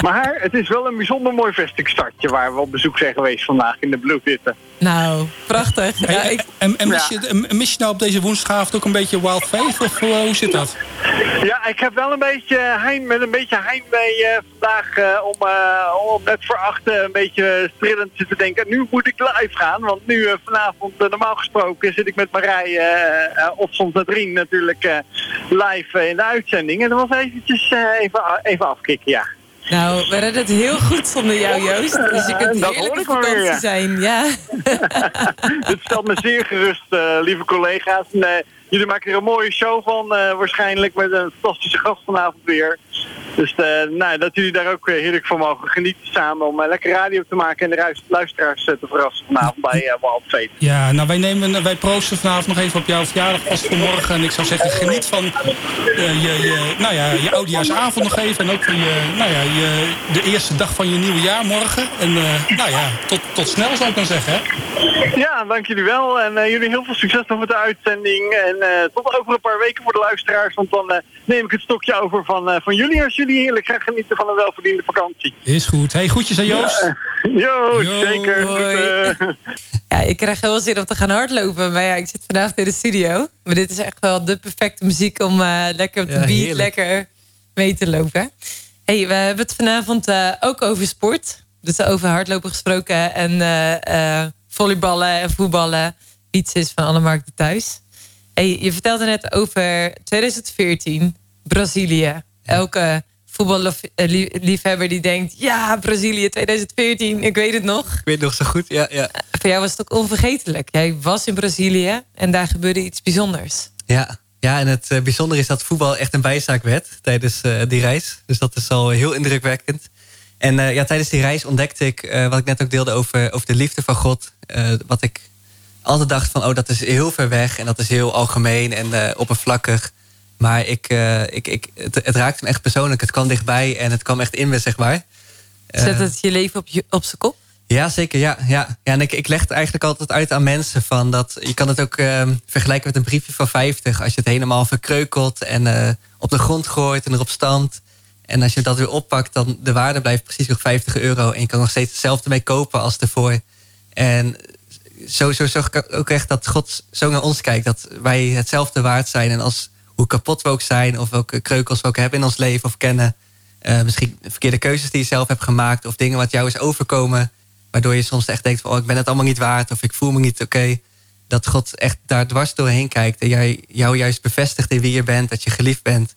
Maar het is wel een bijzonder mooi vestingstadje waar we op bezoek zijn geweest vandaag in de Bloedwitte. Nou, prachtig. Ja, ik, en en mis, je, en mis je nou op deze woensdagavond ook een beetje Wild Faith? Of eh, hoe zit dat? Ja, ik heb wel een beetje heim, met een beetje heimwee eh, vandaag eh, om, eh, om net voor acht eh, een beetje strillend te denken. Nu moet ik live gaan, want nu vanavond normaal gesproken zit ik met Marij of soms met Rien natuurlijk eh, live in de uitzending. En dat was eventjes eh, even, even afkicken, ja. Nou, we redden het heel goed zonder jou, Joost. Dus je kunt Dat heerlijk hoor op ik weer, zijn. Ja. Dit stelt me zeer gerust, eh, lieve collega's. En, eh, jullie maken er een mooie show van, eh, waarschijnlijk met een fantastische gast vanavond weer. Dus eh, nou, dat jullie daar ook eh, heerlijk van mogen genieten samen om eh, lekker radio te maken en de luisteraars te verrassen vanavond bij uh, Wild Fate. Ja, nou wij, nemen, wij proosten vanavond nog even op jouw verjaardag vast voor morgen. En ik zou zeggen, geniet van je, je, nou ja, je oudejaarsavond nog even. En ook van je, nou ja, je, de eerste dag van je nieuwe jaar morgen. En nou ja, tot, tot snel zou ik dan zeggen. Hè? Ja, dank jullie wel. En jullie heel veel succes nog met de uitzending. En tot over een paar weken voor de luisteraars. Want dan neem ik het stokje over van, van jullie als jullie heerlijk gaan genieten van een welverdiende vakantie. Is goed. Hey, groetjes aan Joost. Jo, Yo, zeker. Goed, eh, ja, ik krijg heel veel zin om te gaan hardlopen. Maar ja, ik zit vandaag in de studio. Maar dit is echt wel de perfecte muziek om eh, lekker op de Ja, beat heerlijk. lekker mee te lopen. hey, we hebben het vanavond eh, ook over sport. Dus over hardlopen gesproken en eh, eh, volleyballen en voetballen. Iets is van Annemark thuis. Hey, je vertelde net over 2014, Brazilië. Elke voetballiefhebber die denkt... ja, Brazilië 2014, ik weet het nog. Ik weet nog zo goed, ja. ja. Voor jou was het ook onvergetelijk. Jij was in Brazilië en daar gebeurde iets bijzonders. Ja, ja en het eh, bijzondere is dat voetbal echt een bijzaak werd tijdens eh, die reis. Dus dat is al heel indrukwekkend. En uh, ja, tijdens die reis ontdekte ik, uh, wat ik net ook deelde over, over de liefde van God. Wat ik altijd dacht van, oh, dat is heel ver weg en dat is heel algemeen en oppervlakkig. Maar ik, ik, ik, het, het, raakte me echt persoonlijk. Het kwam dichtbij en het kwam echt in me, zeg maar. Zet het je leven op, je, op zijn kop? Ja, zeker. Ja, ja. ja en ik, ik leg het eigenlijk altijd uit aan mensen. Van dat, je kan het ook ehm, vergelijken met een briefje van 50. Als je het helemaal verkreukelt en op de grond gooit en erop stamt en als je dat weer oppakt, dan de waarde blijft precies nog 50 euro. En je kan nog steeds hetzelfde mee kopen als ervoor. En zo, zo zorg ik ook echt dat God zo naar ons kijkt. Dat wij hetzelfde waard zijn. En als hoe kapot we ook zijn, of welke kreukels we ook hebben in ons leven of kennen. Uh, misschien verkeerde keuzes die je zelf hebt gemaakt, of dingen wat jou is overkomen. Waardoor je soms echt denkt: van, oh, ik ben het allemaal niet waard, of ik voel me niet oké. Dat God echt daar dwars doorheen kijkt en jij, jou juist bevestigt in wie je bent, dat je geliefd bent.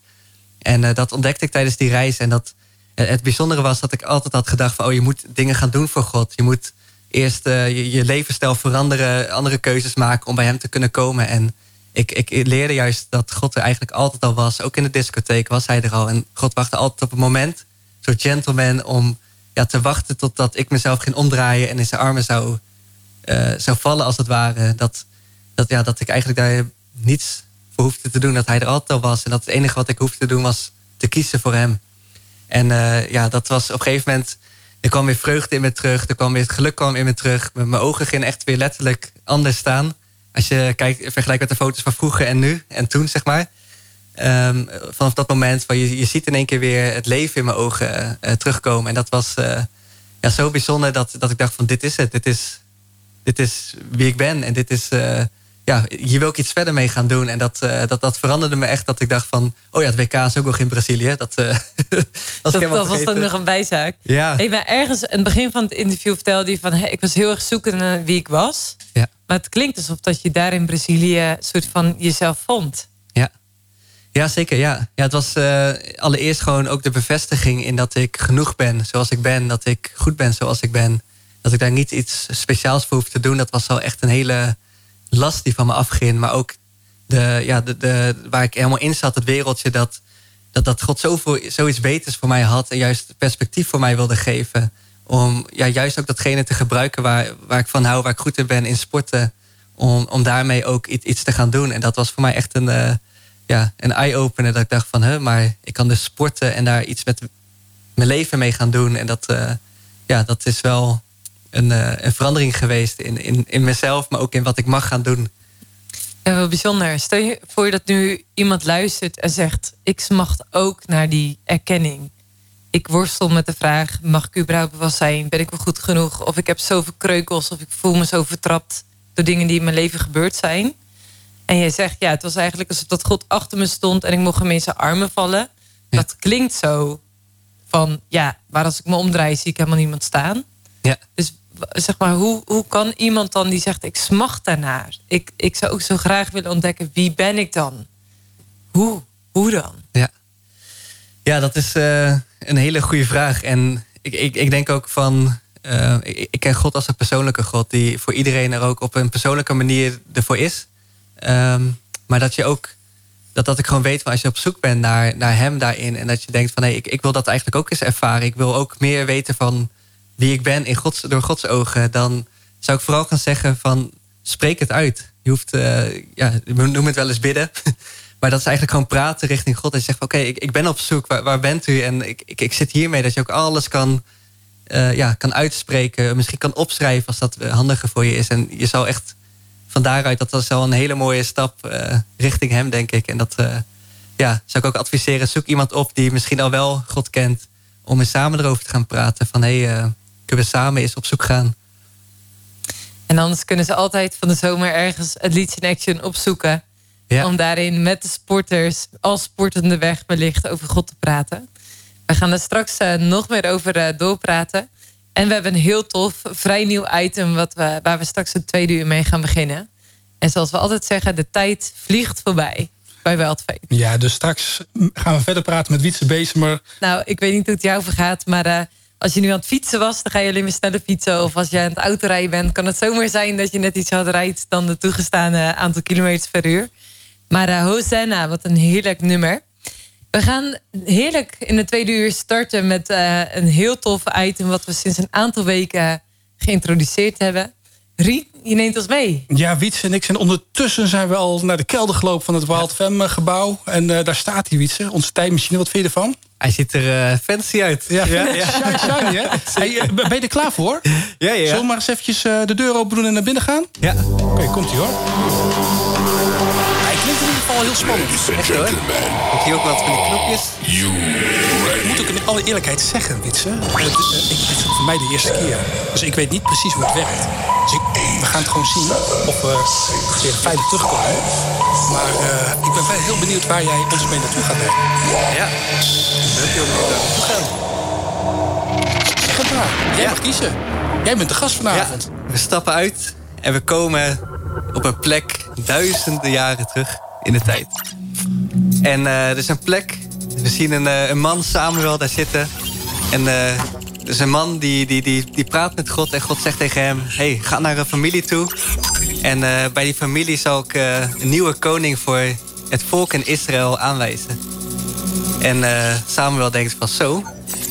En uh, dat ontdekte ik tijdens die reis. En dat, uh, het bijzondere was dat ik altijd had gedacht van... oh, je moet dingen gaan doen voor God. Je moet eerst je, je, levensstijl veranderen, andere keuzes maken... om bij hem te kunnen komen. En ik, ik, leerde juist dat God er eigenlijk altijd al was. Ook in de discotheek was hij er al. En God wachtte altijd op een moment, zo'n gentleman... om ja, te wachten totdat ik mezelf ging omdraaien... en in zijn armen zou, zou vallen als het ware. Dat, dat, ja, dat ik eigenlijk daar niets hoefde te doen. Dat hij er altijd al was. En dat het enige wat ik hoefde te doen was te kiezen voor hem. En uh, ja, dat was op een gegeven moment... Er kwam weer vreugde in me terug. Er kwam weer het geluk kwam in me terug. Mijn ogen gingen echt weer letterlijk anders staan. Als je kijkt, vergelijkt met de foto's van vroeger en nu. En toen, zeg maar. Um, vanaf dat moment, waar je, je ziet in één keer weer het leven in mijn ogen uh, terugkomen. En dat was uh, ja, zo bijzonder dat, dat ik dacht van dit is het. Dit is, dit is wie ik ben. En dit is ja, hier wil ik iets verder mee gaan doen. En dat, uh, dat, dat veranderde me echt dat ik dacht van... oh ja, het WK is ook nog in Brazilië. Dat, uh, dat, dat was dan nog een bijzaak. Ja. Hey, maar ergens in het begin van het interview vertelde je van... Hey, ik was heel erg zoekende naar wie ik was. Ja. Maar het klinkt alsof dat je daar in Brazilië... soort van jezelf vond. Ja, ja zeker. Ja. Ja, het was uh, allereerst gewoon ook de bevestiging... in dat ik genoeg ben zoals ik ben. Dat ik goed ben zoals ik ben. Dat ik daar niet iets speciaals voor hoef te doen. Dat was wel echt een hele last die van me afging. Maar ook de, ja, de, de, waar ik helemaal in zat, het wereldje, dat, dat, dat God zoveel, zoiets beters voor mij had. En juist perspectief voor mij wilde geven. Om ja, juist ook datgene te gebruiken waar, waar ik van hou, waar ik goed in ben in sporten. Om, om daarmee ook iets, te gaan doen. En dat was voor mij echt een, uh, ja, een eye-opener. Dat ik dacht van, hè, maar ik kan dus sporten en daar iets met mijn leven mee gaan doen. En dat, uh, ja, dat is wel een, uh, een verandering geweest in, in, in mezelf, maar ook in wat ik mag gaan doen. Ja, wel bijzonder. Stel je voor dat nu iemand luistert en zegt: Ik smacht ook naar die erkenning. Ik worstel met de vraag: mag ik überhaupt wel zijn? Ben ik wel goed genoeg? Of ik heb zoveel kreukels, of ik voel me zo vertrapt door dingen die in mijn leven gebeurd zijn. En je zegt: Ja, het was eigenlijk alsof dat God achter me stond en ik mocht hem in zijn armen vallen. Dat klinkt zo van: Ja, waar als ik me omdraai, zie ik helemaal niemand staan. Ja. Dus zeg maar, hoe, hoe kan iemand dan die zegt: Ik smacht daarnaar? Ik, ik zou ook zo graag willen ontdekken wie ben ik dan? Hoe? Hoe dan? Ja, ja dat is uh, een hele goede vraag. En ik, ik, ik denk ook van. Uh, ik, ken God als een persoonlijke God die voor iedereen er ook op een persoonlijke manier ervoor is. Um, maar dat je ook. Dat, dat ik gewoon weet van als je op zoek bent naar, naar hem daarin. En dat je denkt van hé, ik, ik wil dat eigenlijk ook eens ervaren. Ik wil ook meer weten van wie ik ben in Gods, door Gods ogen, dan zou ik vooral gaan zeggen van spreek het uit. Je hoeft, uh, ja, noem het wel eens bidden. Maar dat is eigenlijk gewoon praten richting God. En zegt oké, ik, ik ben op zoek, waar, waar bent u? En ik, ik, ik zit hiermee dat je ook alles kan, uh, ja, kan uitspreken. Misschien kan opschrijven als dat handiger voor je is. En je zal echt van daaruit, dat was al een hele mooie stap richting hem, denk ik. En dat ja, zou ik ook adviseren. Zoek iemand op die misschien al wel God kent. Om eens samen erover te gaan praten. Van hé, hey, kunnen we samen eens op zoek gaan. En anders kunnen ze altijd van de zomer ergens het Leeds in Action opzoeken. Ja. Om daarin met de sporters als sportende weg wellicht over God te praten. We gaan er straks uh, nog meer over uh, doorpraten. En we hebben een heel tof, vrij nieuw item wat we, waar we straks het tweede uur mee gaan beginnen. En zoals we altijd zeggen, de tijd vliegt voorbij bij Weldveen. Ja, dus straks gaan we verder praten met Wietse Bezemer. Nou, ik weet niet hoe het jou vergaat, maar... Uh, als je nu aan het fietsen was, dan ga je alleen maar sneller fietsen. Of als je aan het autorijden bent, kan het zomaar zijn dat je net iets harder rijdt dan de toegestane aantal kilometers per uur. Maar uh, Hosanna, wat een heerlijk nummer. We gaan heerlijk in de tweede uur starten met uh, een heel tof item... wat we sinds een aantal weken geïntroduceerd hebben. Riet, je neemt ons mee. Ja, Wietse en ik zijn ondertussen zijn we al naar de kelder van het Wild Fem gebouw. En uh, daar staat die Wietse, onze tijdmachine. Wat vind je ervan? Hij ziet er uh, fancy uit. Ja, ja. Shiny, shiny, hè? Hey, ben je er klaar voor? Ja, ja. Zullen we maar eens eventjes de deur open doen en naar binnen gaan? Ja. Oké, okay, komt-ie hoor klinkt in ieder geval heel spannend. Echt hoor. Heb je ook wat van die knopjes? Ik moet ook in alle eerlijkheid zeggen, Witse. Het, dit is voor mij de eerste keer. Dus ik weet niet precies hoe het werkt. Dus ik, we gaan het gewoon zien of we weer veilig terugkomen. Maar uh, ik ben wel heel benieuwd waar jij ons mee naartoe gaat nemen. Ja. Ook mee naartoe gaan. Zeg het maar. Jij ja. mag kiezen. Jij bent de gast vanavond. Ja. We stappen uit en we komen op een plek duizenden jaren terug in de tijd. En uh, er is een plek, we zien een, uh, een man, Samuel, daar zitten. En uh, is een man die, die, die, die praat met God en God zegt tegen hem... hey, ga naar een familie toe. En bij die familie zal ik een nieuwe koning voor het volk in Israël aanwijzen. En Samuel denkt van zo,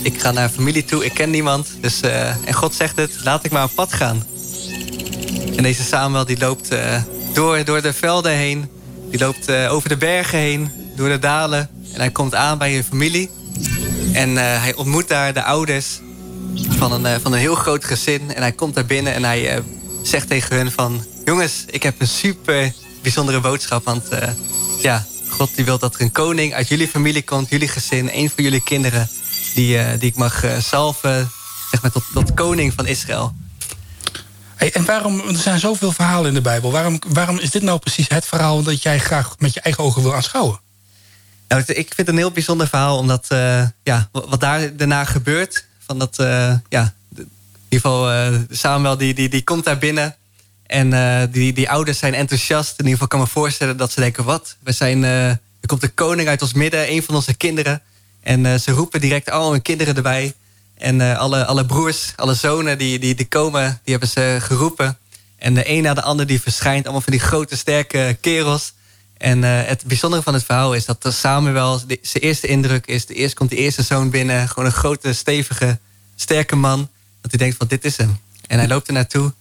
ik ga naar een familie toe, ik ken niemand. Dus, en God zegt het, laat ik maar op pad gaan. En deze Samuel die loopt door, door de velden heen. Die loopt over de bergen heen, door de dalen. En hij komt aan bij een familie. En hij ontmoet daar de ouders van een, van een heel groot gezin. En hij komt daar binnen en hij zegt tegen hun van... Jongens, ik heb een super bijzondere boodschap. Want ja, God die wil dat er een koning uit jullie familie komt. Jullie gezin, een van jullie kinderen. Die, die ik mag salven zeg maar, tot, tot koning van Israël. Hey, en waarom, er zijn zoveel verhalen in de Bijbel. Waarom, waarom is dit nou precies het verhaal dat jij graag met je eigen ogen wil aanschouwen? Nou, ik vind het een heel bijzonder verhaal, omdat uh, ja, wat daar daarna gebeurt. Van dat, uh, ja, in ieder geval uh, Samuel die, die, die komt daar binnen. En die, die ouders zijn enthousiast. In ieder geval kan me voorstellen dat ze denken: wat? We zijn, er komt een koning uit ons midden, een van onze kinderen. En ze roepen direct al hun kinderen erbij. En alle, alle broers, alle zonen die, die, die komen, die hebben ze geroepen. En de een na de ander die verschijnt. Allemaal van die grote, sterke kerels. En uh, het bijzondere van het verhaal is dat Samuel... zijn eerste indruk is... De eerst komt de eerste zoon binnen. Gewoon een grote, stevige, sterke man. Dat hij denkt van dit is hem. En hij loopt er naartoe.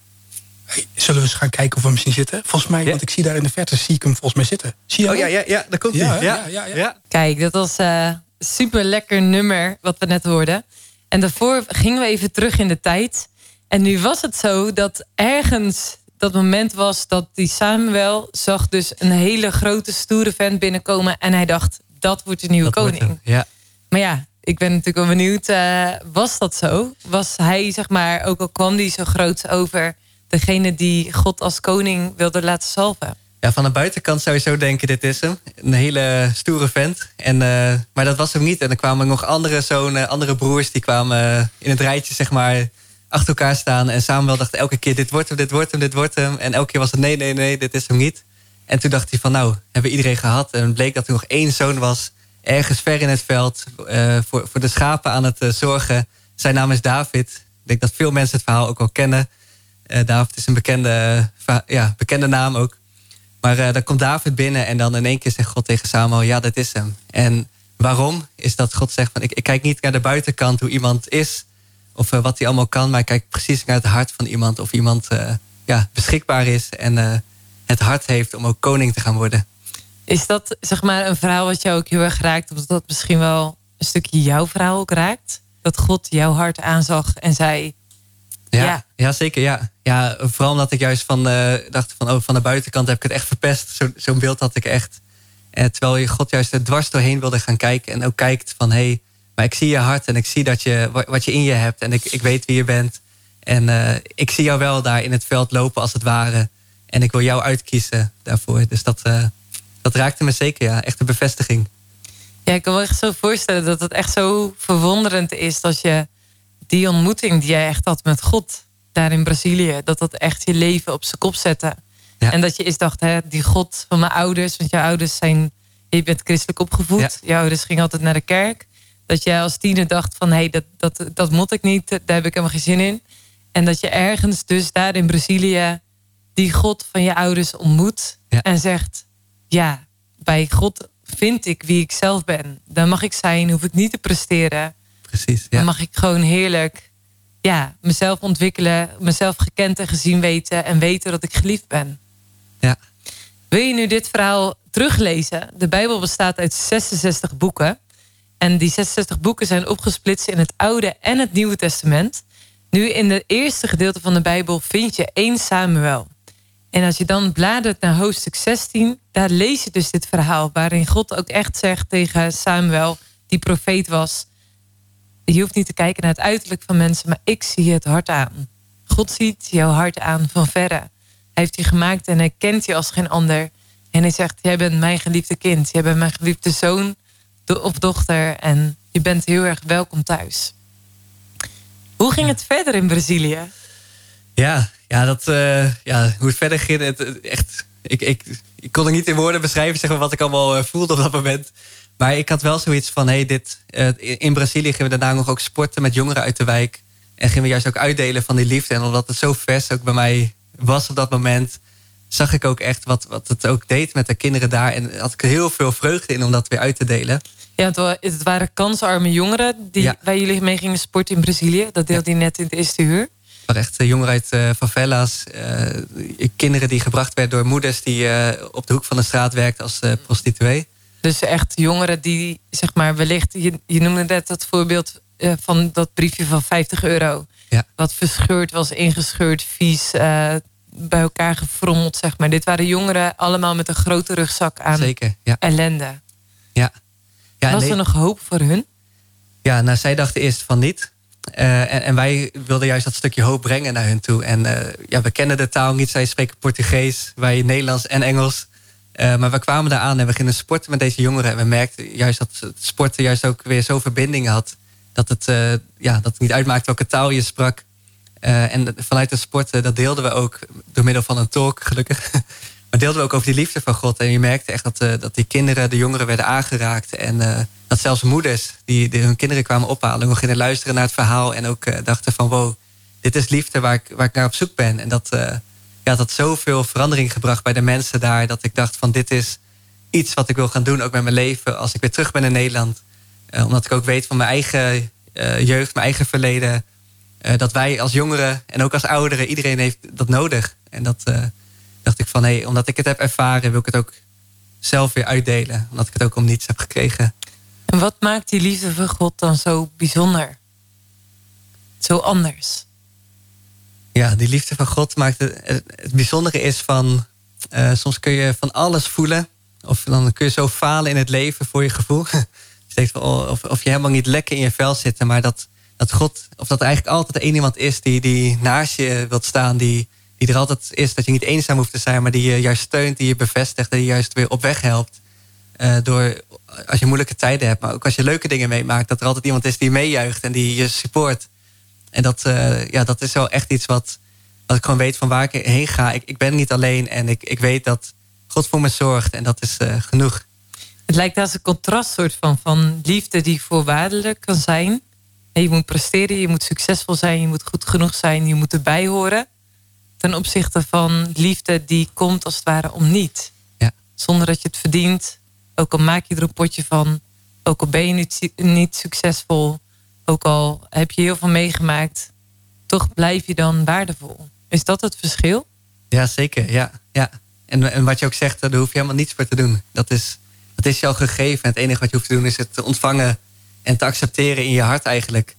Hey, zullen we eens gaan kijken of we misschien zitten? Volgens mij, ja. want ik zie daar in de verte, zie ik hem volgens mij zitten. Zie je oh ja, ja, ja, daar komt hij. Ja, ja, ja, ja, Kijk, dat was uh, super lekker nummer wat we net hoorden. En daarvoor gingen we even terug in de tijd. En nu was het zo dat ergens dat moment was dat die Samuel zag dus een hele grote stoere vent binnenkomen. En hij dacht, dat wordt de nieuwe koning. ja. Maar ja, ik ben natuurlijk wel benieuwd, uh, was dat zo? Was hij, zeg maar, ook al kwam die zo groot over degene die God als koning wilde laten salven? Ja, van de buitenkant zou je zo denken, dit is hem. Een hele stoere vent. En, uh, maar dat was hem niet. En er kwamen nog andere zonen, andere broers... die kwamen uh, in het rijtje, zeg maar, achter elkaar staan. En Samuel dacht elke keer, dit wordt hem, dit wordt hem, dit wordt hem. En elke keer was het, nee, nee, nee, dit is hem niet. En toen dacht hij van, nou, hebben we iedereen gehad. En bleek dat er nog één zoon was... ergens ver in het veld, uh, voor, voor de schapen aan het zorgen. Zijn naam is David. Ik denk dat veel mensen het verhaal ook wel kennen. David is een bekende, ja, bekende naam ook. Maar dan komt David binnen en dan in één keer zegt God tegen Samuel: Ja, dat is hem. En waarom? Is dat God zegt: van, ik, ik kijk niet naar de buitenkant hoe iemand is of uh, wat hij allemaal kan, maar ik kijk precies naar het hart van iemand. Of iemand uh, ja, beschikbaar is en het hart heeft om ook koning te gaan worden. Is dat zeg maar een verhaal wat jou ook heel erg raakt, omdat dat misschien wel een stukje jouw verhaal ook raakt? Dat God jouw hart aanzag en zei: ja, ja. zeker. Ja. ja, vooral omdat ik juist van, uh, dacht van, oh, van de buitenkant heb ik het echt verpest. Zo'n zo beeld had ik echt. En terwijl je God juist er dwars doorheen wilde gaan kijken. En ook kijkt van, hé, hey, maar ik zie je hart en ik zie dat je, wat je in je hebt. En ik, ik weet wie je bent. En uh, ik zie jou wel daar in het veld lopen als het ware. En ik wil jou uitkiezen daarvoor. Dus dat, uh, dat raakte me zeker, ja. Echt een bevestiging. Ja, ik kan me echt zo voorstellen dat het echt zo verwonderend is... dat je die ontmoeting die jij echt had met God daar in Brazilië, dat dat echt je leven op zijn kop zette. En dat je eens dacht, hè, die God van mijn ouders, want jouw ouders zijn, je bent christelijk opgevoed, ja. jouw ouders gingen altijd naar de kerk. Dat jij als tiener dacht van hé, hey, dat, dat, dat moet ik niet, daar heb ik helemaal geen zin in. En dat je ergens dus daar in Brazilië die God van je ouders ontmoet en zegt, ja, bij God vind ik wie ik zelf ben. Dan mag ik zijn, hoef ik niet te presteren. Precies, Dan ja. mag ik gewoon heerlijk ja, mezelf ontwikkelen, mezelf gekend en gezien weten en weten dat ik geliefd ben. Ja. Wil je nu dit verhaal teruglezen? De Bijbel bestaat uit 66 boeken. En die 66 boeken zijn opgesplitst in het Oude en het Nieuwe Testament. Nu in het eerste gedeelte van de Bijbel vind je 1 Samuel. En als je dan bladert naar hoofdstuk 16, daar lees je dus dit verhaal. Waarin God ook echt zegt tegen Samuel, die profeet was. Je hoeft niet te kijken naar het uiterlijk van mensen, maar ik zie het hart aan. God ziet jouw hart aan van verre. Hij heeft je gemaakt en hij kent je als geen ander. En hij zegt, jij bent mijn geliefde kind. Jij bent mijn geliefde zoon do- of dochter. En je bent heel erg welkom thuis. Hoe ging het verder in Brazilië? Ja, ja, dat, eh, ja hoe het verder ging, het, echt, ik, ik, ik kon het niet in woorden beschrijven zeg maar, wat ik allemaal eh, voelde op dat moment. Maar ik had wel zoiets van, hey, dit, eh, in Brazilië gingen we daarna nog ook sporten met jongeren uit de wijk. En gingen we juist ook uitdelen van die liefde. En omdat het zo vers ook bij mij was op dat moment, zag ik ook echt wat, wat het ook deed met de kinderen daar. En had ik heel veel vreugde in om dat weer uit te delen. Ja, het wa- het waren kansarme jongeren die Ja. waar jullie mee gingen sporten in Brazilië. Dat deelde je net in het eerste uur. Het waren echt eh, jongeren uit eh, favelas. eh, kinderen die gebracht werden door moeders die op de hoek van de straat werkten als prostituee. Dus echt jongeren die, zeg maar, wellicht... Je, je noemde net dat voorbeeld van dat briefje van 50 euro. Ja. Wat verscheurd was, ingescheurd, vies, bij elkaar gefrommeld, zeg maar. Dit waren jongeren allemaal met een grote rugzak aan Zeker, ja. ellende. ja. ja Was er nog hoop voor hun? Ja, nou, zij dachten eerst van niet. Eh, en, en wij wilden juist dat stukje hoop brengen naar hun toe. En eh, ja, we kennen de taal niet. Zij spreken Portugees, wij Nederlands en Engels. Eh, maar we kwamen daar aan en we gingen sporten met deze jongeren. En we merkten juist dat het sporten juist ook weer zo verbinding had. Dat het, ja, dat het niet uitmaakte welke taal je sprak. Eh, en vanuit het sporten, dat deelden we ook door middel van een talk, gelukkig. Maar deelden we ook over die liefde van God. En je merkte echt dat, eh, dat die kinderen, de jongeren werden aangeraakt. En eh, dat zelfs moeders die, hun kinderen kwamen ophalen... nog gingen luisteren naar het verhaal. En ook eh, dachten van wow, dit is liefde waar ik, waar ik naar op zoek ben. En dat, eh, ja, dat zoveel verandering gebracht bij de mensen daar. Dat ik dacht van dit is iets wat ik wil gaan doen, ook met mijn leven... als ik weer terug ben in Nederland. Eh, omdat ik ook weet van mijn eigen eh, jeugd, mijn eigen verleden... eh, dat wij als jongeren en ook als ouderen, iedereen heeft dat nodig. En dat eh, dacht ik van, hé, hey, omdat ik het heb ervaren, wil ik het ook zelf weer uitdelen. Omdat ik het ook om niets heb gekregen. En wat maakt die liefde van God dan zo bijzonder? Zo anders? Ja, die liefde van God maakt het, het, bijzondere is van, eh, soms kun je van alles voelen. Of dan kun je zo falen in het leven voor je gevoel. Je denkt van, oh, of, of je helemaal niet lekker in je vel zit. Maar dat, dat God, of dat er eigenlijk altijd één iemand is die, die naast je wilt staan. Die, die er altijd is. Dat je niet eenzaam hoeft te zijn, maar die je juist steunt, die je bevestigt. Die je juist weer op weg helpt. Eh, door, als je moeilijke tijden hebt, maar ook als je leuke dingen meemaakt. Dat er altijd iemand is die meejuicht en die je support. En dat, eh, ja, dat is wel echt iets wat, wat ik gewoon weet van waar ik heen ga. Ik, ik ben niet alleen en ik, ik weet dat God voor me zorgt. En dat is eh, genoeg. Het lijkt als een contrast soort van, van liefde die voorwaardelijk kan zijn. En je moet presteren, je moet succesvol zijn, je moet goed genoeg zijn, je moet erbij horen. Ten opzichte van liefde die komt als het ware om niet. Ja. Zonder dat je het verdient. Ook al maak je er een potje van. Ook al ben je niet, niet succesvol. Ook al heb je heel veel meegemaakt. Toch blijf je dan waardevol. Is dat het verschil? Ja, zeker. Ja, ja. En, en wat je ook zegt, daar hoef je helemaal niets voor te doen. Dat is, dat is al gegeven. En het enige wat je hoeft te doen is het te ontvangen en te accepteren in je hart eigenlijk.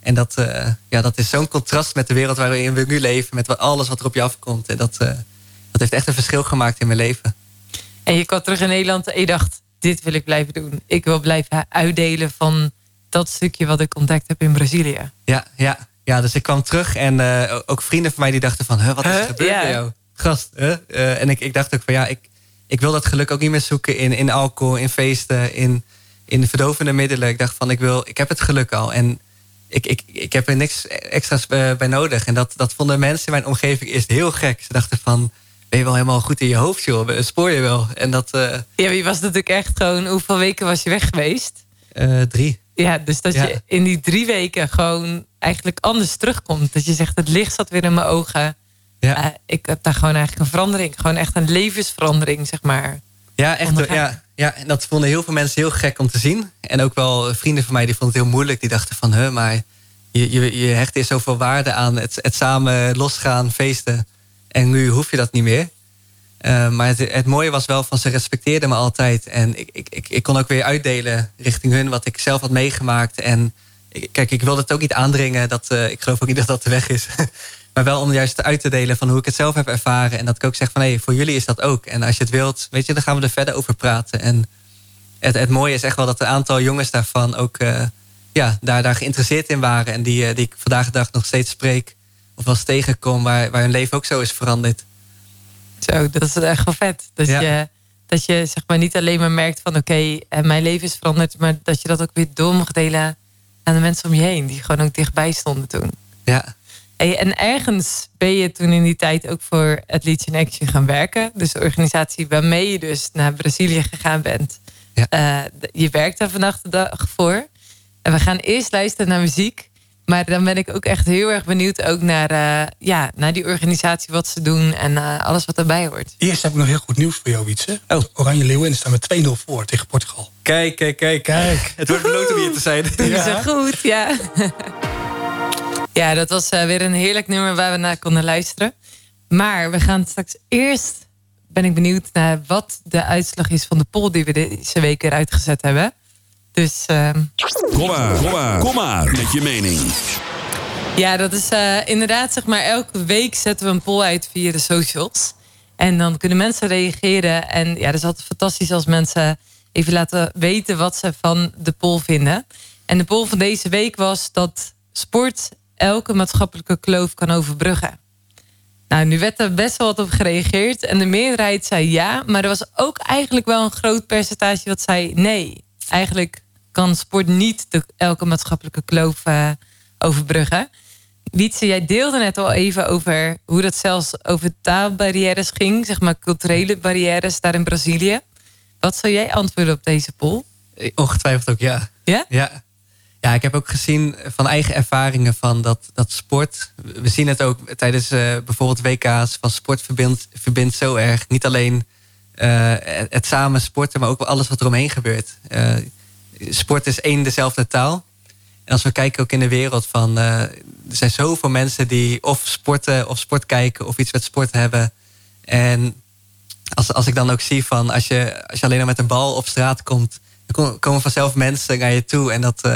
En dat, eh, ja, dat is zo'n contrast met de wereld waarin we nu leven. Met wat- alles wat er op je afkomt. En dat, eh, dat heeft echt een verschil gemaakt in mijn leven. En je kwam terug in Nederland en je dacht, dit wil ik blijven doen. Ik wil blijven uitdelen van dat stukje wat ik ontdekt heb in Brazilië. Ja, ja, ja, dus ik kwam terug en eh, ook vrienden van mij die dachten van... Huh, wat is er Huh? gebeurd Ja. bij jou? Gast, huh? En ik, ik dacht ook van ja, ik, ik wil dat geluk ook niet meer zoeken in, in alcohol, in feesten, in, in verdovende middelen. Ik dacht van ik, wil, ik heb het geluk al en ik, ik, ik heb er niks extra's eh, bij nodig. En dat, dat vonden mensen in mijn omgeving eerst heel gek. Ze dachten van, ben je wel helemaal goed in je hoofd joh? Spoor je wel? En dat, eh, Ja, je was natuurlijk echt gewoon, hoeveel weken was je weg geweest? eh, drie. Ja, dus dat Ja. je in die drie weken gewoon eigenlijk anders terugkomt. Dat je zegt, het licht zat weer in mijn ogen. Ja. Ik heb daar gewoon eigenlijk een verandering. Gewoon echt een levensverandering, zeg maar. Ja, echt. Ja, ja, en dat vonden heel veel mensen heel gek om te zien. En ook wel vrienden van mij die vonden het heel moeilijk. Die dachten van, hè, maar je, je, je hecht is zoveel waarde aan het, het samen losgaan, feesten. En nu hoef je dat niet meer. Uh, maar het, het, mooie was wel van ze respecteerden me altijd. En ik, ik, ik, ik kon ook weer uitdelen richting hun wat ik zelf had meegemaakt. En kijk, ik wilde het ook niet aandringen. Dat, uh, ik geloof ook niet dat dat de weg is. maar wel om juist uit te delen van hoe ik het zelf heb ervaren. En dat ik ook zeg van hé, hey, voor jullie is dat ook. En als je het wilt, weet je, dan gaan we er verder over praten. En het, het mooie is echt wel dat een aantal jongens daarvan ook uh, ja, daar, daar geïnteresseerd in waren. En die, die ik vandaag de dag nog steeds spreek. Of wel eens tegenkom, waar, waar hun leven ook zo is veranderd. Zo, dat is echt wel vet. Dat, je, dat je zeg maar niet alleen maar merkt van oké, okay, eh, mijn leven is veranderd. Maar dat je dat ook weer door mag delen aan de mensen om je heen. Die gewoon ook dichtbij stonden toen. Ja. Hey, en ergens ben je toen in die tijd ook voor Athletes in Action gaan werken. Dus de organisatie waarmee je dus naar Brazilië gegaan bent. Ja. Uh, je werkt daar vandaag de dag voor. En we gaan eerst luisteren naar muziek. Maar dan ben ik ook echt heel erg benieuwd ook naar, uh, ja, naar die organisatie, wat ze doen en uh, alles wat erbij hoort. Eerst heb ik nog heel goed nieuws voor jou, Wietse. Oh. Oranje Leeuwen staan met 2-0 voor tegen Portugal. Kijk, kijk, kijk. kijk. Het wordt beloond om hier te zijn. Dat is ja. goed, ja. ja, dat was uh, weer een heerlijk nummer waar we naar konden luisteren. Maar we gaan straks eerst, ben ik benieuwd naar wat de uitslag is van de poll die we deze week weer uitgezet hebben. Dus, uh... kom, maar, kom maar, kom maar met je mening. Ja, dat is uh, inderdaad, zeg maar, elke week zetten we een poll uit via de socials. En dan kunnen mensen reageren. En ja, dat is altijd fantastisch als mensen even laten weten wat ze van de poll vinden. En de poll van deze week was dat sport elke maatschappelijke kloof kan overbruggen. Nou, nu werd er best wel wat op gereageerd. En de meerderheid zei ja, maar er was ook eigenlijk wel een groot percentage wat zei nee. Eigenlijk kan sport niet de, elke maatschappelijke kloof uh, overbruggen. Wietse, jij deelde net al even over hoe dat zelfs over taalbarrières ging, zeg maar culturele barrières daar in Brazilië. Wat zou jij antwoorden op deze poll? Ongetwijfeld ook ja. Ja? Ja. Ja, ik heb ook gezien van eigen ervaringen van dat, dat sport. We zien het ook tijdens uh, bijvoorbeeld WK's van sport verbindt, verbindt zo erg. Niet alleen uh, het samen sporten, maar ook alles wat eromheen gebeurt. Uh, sport is één dezelfde taal. En als we kijken ook in de wereld van... Er zijn zoveel mensen die of sporten of sport kijken... of iets met sport hebben. En als, als ik dan ook zie van... als je, als je alleen maar met een bal op straat komt... dan komen vanzelf mensen naar je toe. En dat...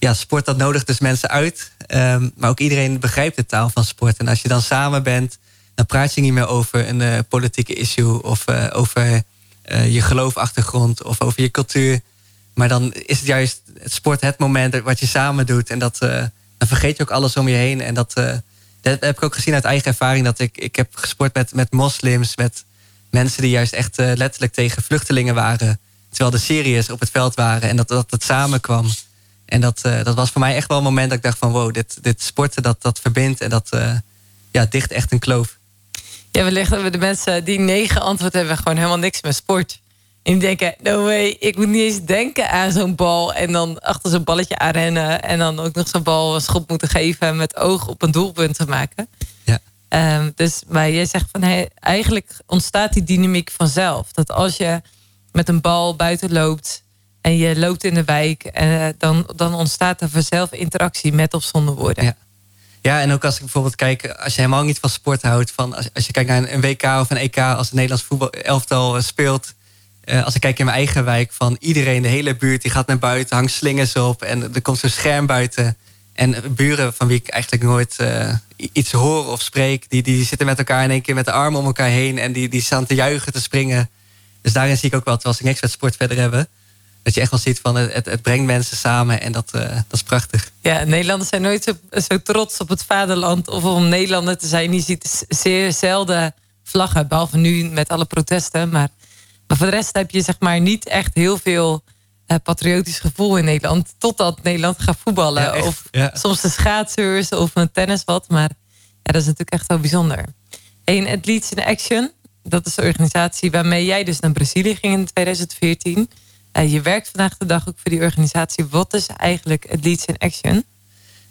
Uh, ja, sport dat nodigt dus mensen uit. Um, maar ook iedereen begrijpt de taal van sport. En als je dan samen bent... dan praat je niet meer over een uh, politieke issue... of over je geloofachtergrond of over je cultuur... Maar dan is het juist het sport het moment wat je samen doet. En dat, uh, dan vergeet je ook alles om je heen. En dat, uh, dat heb ik ook gezien uit eigen ervaring. Dat ik, ik heb gesport met, met moslims, met mensen die juist echt uh, letterlijk tegen vluchtelingen waren. Terwijl de Syriërs op het veld waren en dat dat, dat samenkwam. En dat, dat was voor mij echt wel een moment dat ik dacht van wow, dit, dit sporten dat, dat verbindt en dat ja, dicht echt een kloof. Ja, wellicht hebben de mensen die negen antwoord hebben gewoon helemaal niks met sport. En denken, no way, ik moet niet eens denken aan zo'n bal. En dan achter zo'n balletje aanrennen. En dan ook nog zo'n bal een schop moeten geven. Met oog op een doelpunt te maken. Ja. Um, dus, maar jij zegt van, hey, eigenlijk ontstaat die dynamiek vanzelf. Dat als je met een bal buiten loopt. En je loopt in de wijk. Uh, dan, dan ontstaat er vanzelf interactie met of zonder woorden. Ja. En ook als ik bijvoorbeeld kijk, als je helemaal niet van sport houdt, van als, je kijkt naar een WK of een EK, als het Nederlands voetbal elftal speelt, uh, als ik kijk in mijn eigen wijk, van iedereen, de hele buurt, die gaat naar buiten, hangt slingers op en er komt zo'n scherm buiten. En buren van wie ik eigenlijk nooit iets hoor of spreek, die, die zitten met elkaar in één keer met de armen om elkaar heen en die, die staan te juichen, te springen. Dus daarin zie ik ook wel, terwijl ze niks met sport verder hebben, dat je echt wel ziet van het, het brengt mensen samen en dat, uh, dat is prachtig. Ja, Nederlanders zijn nooit zo, zo, trots op het vaderland of om Nederlander te zijn. Je ziet zeer zelden vlaggen, behalve nu met alle protesten, maar maar voor de rest heb je zeg maar niet echt heel veel uh, patriotisch gevoel in Nederland. Totdat Nederland gaat voetballen. of soms de schaatsers of een tennis wat. Maar ja, dat is natuurlijk echt wel bijzonder. En Athletes in Action. Dat is de organisatie waarmee jij dus naar Brazilië ging in 2014. Eh, je werkt vandaag de dag ook voor die organisatie. Wat is eigenlijk Athletes in Action?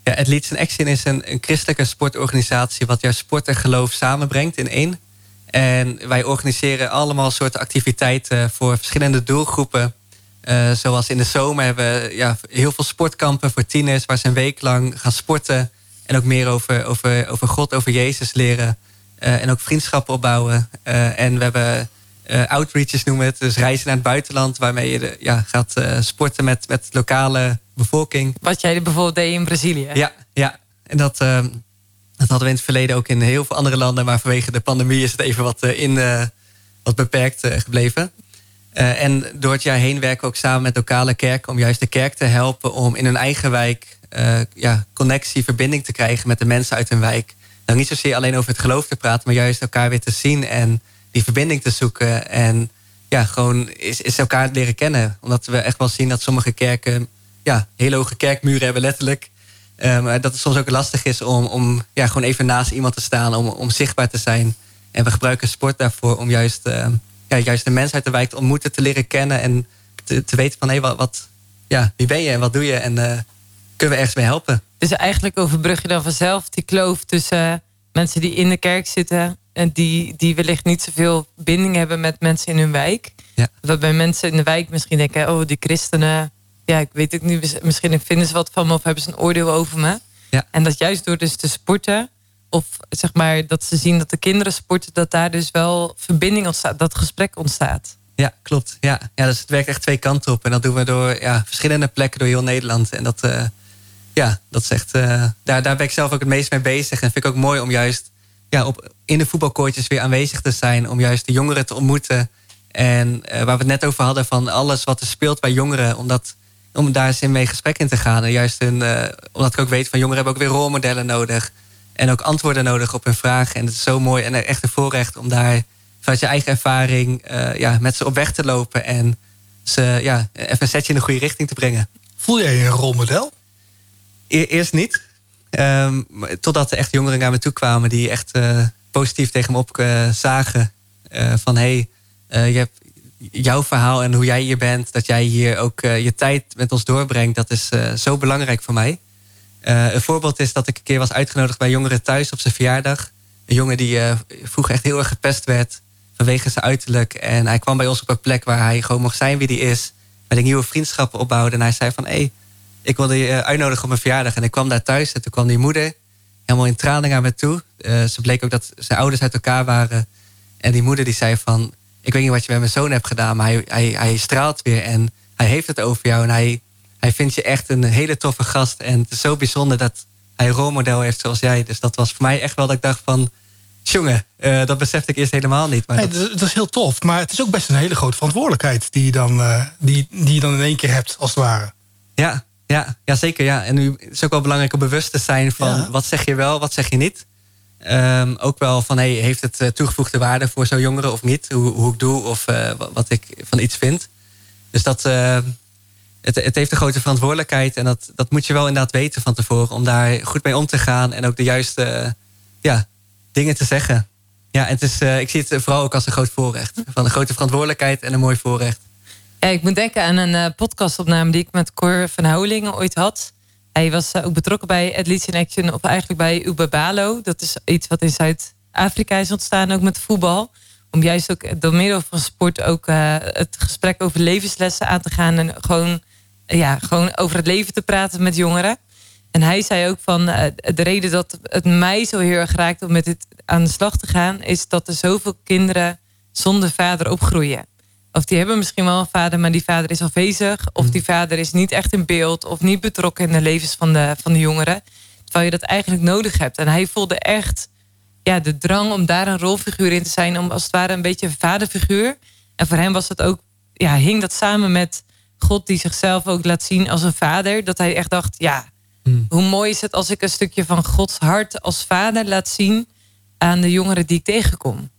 Ja, Athletes in Action is een, een christelijke sportorganisatie... wat jouw sport en geloof samenbrengt in één. En wij organiseren allemaal soorten activiteiten voor verschillende doelgroepen. Uh, zoals in de zomer hebben we ja, heel veel sportkampen voor tieners... waar ze een week lang gaan sporten. En ook meer over, over, over God, over Jezus leren. Uh, en ook vriendschappen opbouwen. En we hebben outreaches noemen we het. Dus reizen naar het buitenland... waarmee je de, ja, gaat sporten met, met lokale bevolking. Wat jij bijvoorbeeld deed in Brazilië. Ja, ja. en dat, ehm, dat hadden we in het verleden ook in heel veel andere landen. Maar vanwege de pandemie is het even wat, in, wat beperkt gebleven. En door het jaar heen werken we ook samen met lokale kerken... om juist de kerk te helpen om in hun eigen wijk... Ja, connectie, verbinding te krijgen met de mensen uit hun wijk. Nou, niet zozeer alleen over het geloof te praten... maar juist elkaar weer te zien en die verbinding te zoeken. En ja, gewoon is, is elkaar leren kennen. Omdat we echt wel zien dat sommige kerken... ja, hele hoge kerkmuren hebben letterlijk... Uh, maar dat het soms ook lastig is om, om ja, gewoon even naast iemand te staan... om, om zichtbaar te zijn. En we gebruiken sport daarvoor om juist ja, juist de mensen uit de wijk te ontmoeten, te leren kennen en te, te weten van hé, wat, ja, wie ben je en wat doe je en uh, kunnen we ergens mee helpen. Dus eigenlijk overbrug je dan vanzelf die kloof tussen mensen die in de kerk zitten en die, die wellicht niet zoveel binding hebben met mensen in hun wijk. Ja. Dat bij mensen in de wijk misschien denken, oh die christenen, ja ik weet het niet, misschien vinden ze wat van me of hebben ze een oordeel over me. Ja. En dat juist door dus te sporten of zeg maar dat ze zien dat de kinderen sporten, dat daar dus wel verbinding ontstaat, dat gesprek ontstaat. Ja, klopt. Ja. ja, dus het werkt echt twee kanten op. En dat doen we door ja, verschillende plekken door heel Nederland. En dat, uh, ja, dat is echt, uh, daar, daar ben ik zelf ook het meest mee bezig. En vind ik ook mooi om juist ja, op, in de voetbalkoortjes weer aanwezig te zijn. Om juist de jongeren te ontmoeten. En uh, waar we het net over hadden van alles wat er speelt bij jongeren. Omdat, om daar eens in mee gesprek in te gaan. En juist een, omdat ik ook weet van jongeren hebben ook weer rolmodellen nodig. En ook antwoorden nodig op hun vragen. En het is zo mooi en echt een voorrecht om daar vanuit je eigen ervaring uh, ja, met ze op weg te lopen. En ze ja, even een setje in de goede richting te brengen. Voel jij je een rolmodel? E eerst niet. Um, totdat er echt jongeren naar me toe kwamen die echt uh, positief tegen me op uh, zagen. van hé, hey, je hebt jouw verhaal en hoe jij hier bent, dat jij hier ook je tijd met ons doorbrengt, dat is zo belangrijk voor mij. Een voorbeeld is dat ik een keer was uitgenodigd bij jongeren thuis op zijn verjaardag. Een jongen die vroeger echt heel erg gepest werd vanwege zijn uiterlijk. En hij kwam bij ons op een plek waar hij gewoon mocht zijn wie hij is. Met een nieuwe vriendschappen opbouwde. En hij zei van, hé, hey, ik wilde je eh, uitnodigen op mijn verjaardag. En ik kwam daar thuis en toen kwam die moeder helemaal in tranen naar me toe. Uh, ze bleek ook dat zijn ouders uit elkaar waren. En die moeder die zei van, ik weet niet wat je met mijn zoon hebt gedaan... maar hij, hij, hij straalt weer en hij heeft het over jou... en hij hij vindt je echt een hele toffe gast. En het is zo bijzonder dat hij een rolmodel heeft zoals jij. Dus dat was voor mij echt wel dat ik dacht van... Jongen, uh, dat besefte ik eerst helemaal niet. Maar nee, dat... is heel tof. Maar het is ook best een hele grote verantwoordelijkheid... die je dan, uh, die, die je dan in één keer hebt, als het ware. Ja, ja, ja zeker. Ja. En nu is het ook wel belangrijk om bewust te zijn van... Ja. wat zeg je wel, wat zeg je niet. Um, ook wel van, hey, heeft het uh, toegevoegde waarde voor zo'n jongere of niet? Hoe, hoe ik doe of wat ik van iets vind. Dus dat het, het, heeft een grote verantwoordelijkheid. En dat, dat moet je wel inderdaad weten van tevoren. Om daar goed mee om te gaan. En ook de juiste ja, dingen te zeggen. Ja, het is, uh, ik zie het vooral ook als een groot voorrecht. Van een grote verantwoordelijkheid en een mooi voorrecht. Ja, ik moet denken aan een uh, podcastopname die ik met Cor van Houwelingen ooit had. Hij was uh, ook betrokken bij Athletes in Action. Of eigenlijk bij Ubabalo. Dat is iets wat in Zuid-Afrika is ontstaan. Ook met voetbal om juist ook door middel van sport ook het gesprek over levenslessen aan te gaan. En gewoon ja, gewoon over het leven te praten met jongeren. En hij zei ook van de reden dat het mij zo heel erg raakt om met dit aan de slag te gaan, is dat er zoveel kinderen zonder vader opgroeien. Of die hebben misschien wel een vader, maar die vader is afwezig. Of mm. die vader is niet echt in beeld of niet betrokken in de levens van de, van de jongeren. Terwijl je dat eigenlijk nodig hebt. En hij voelde echt ja, de drang om daar een rolfiguur in te zijn. Om als het ware een beetje een vaderfiguur. En voor hem was het ook, ja, hing dat samen met God die zichzelf ook laat zien als een vader. Dat hij echt dacht, ja, hmm. hoe mooi is het als ik een stukje van Gods hart als vader laat zien aan de jongeren die ik tegenkom.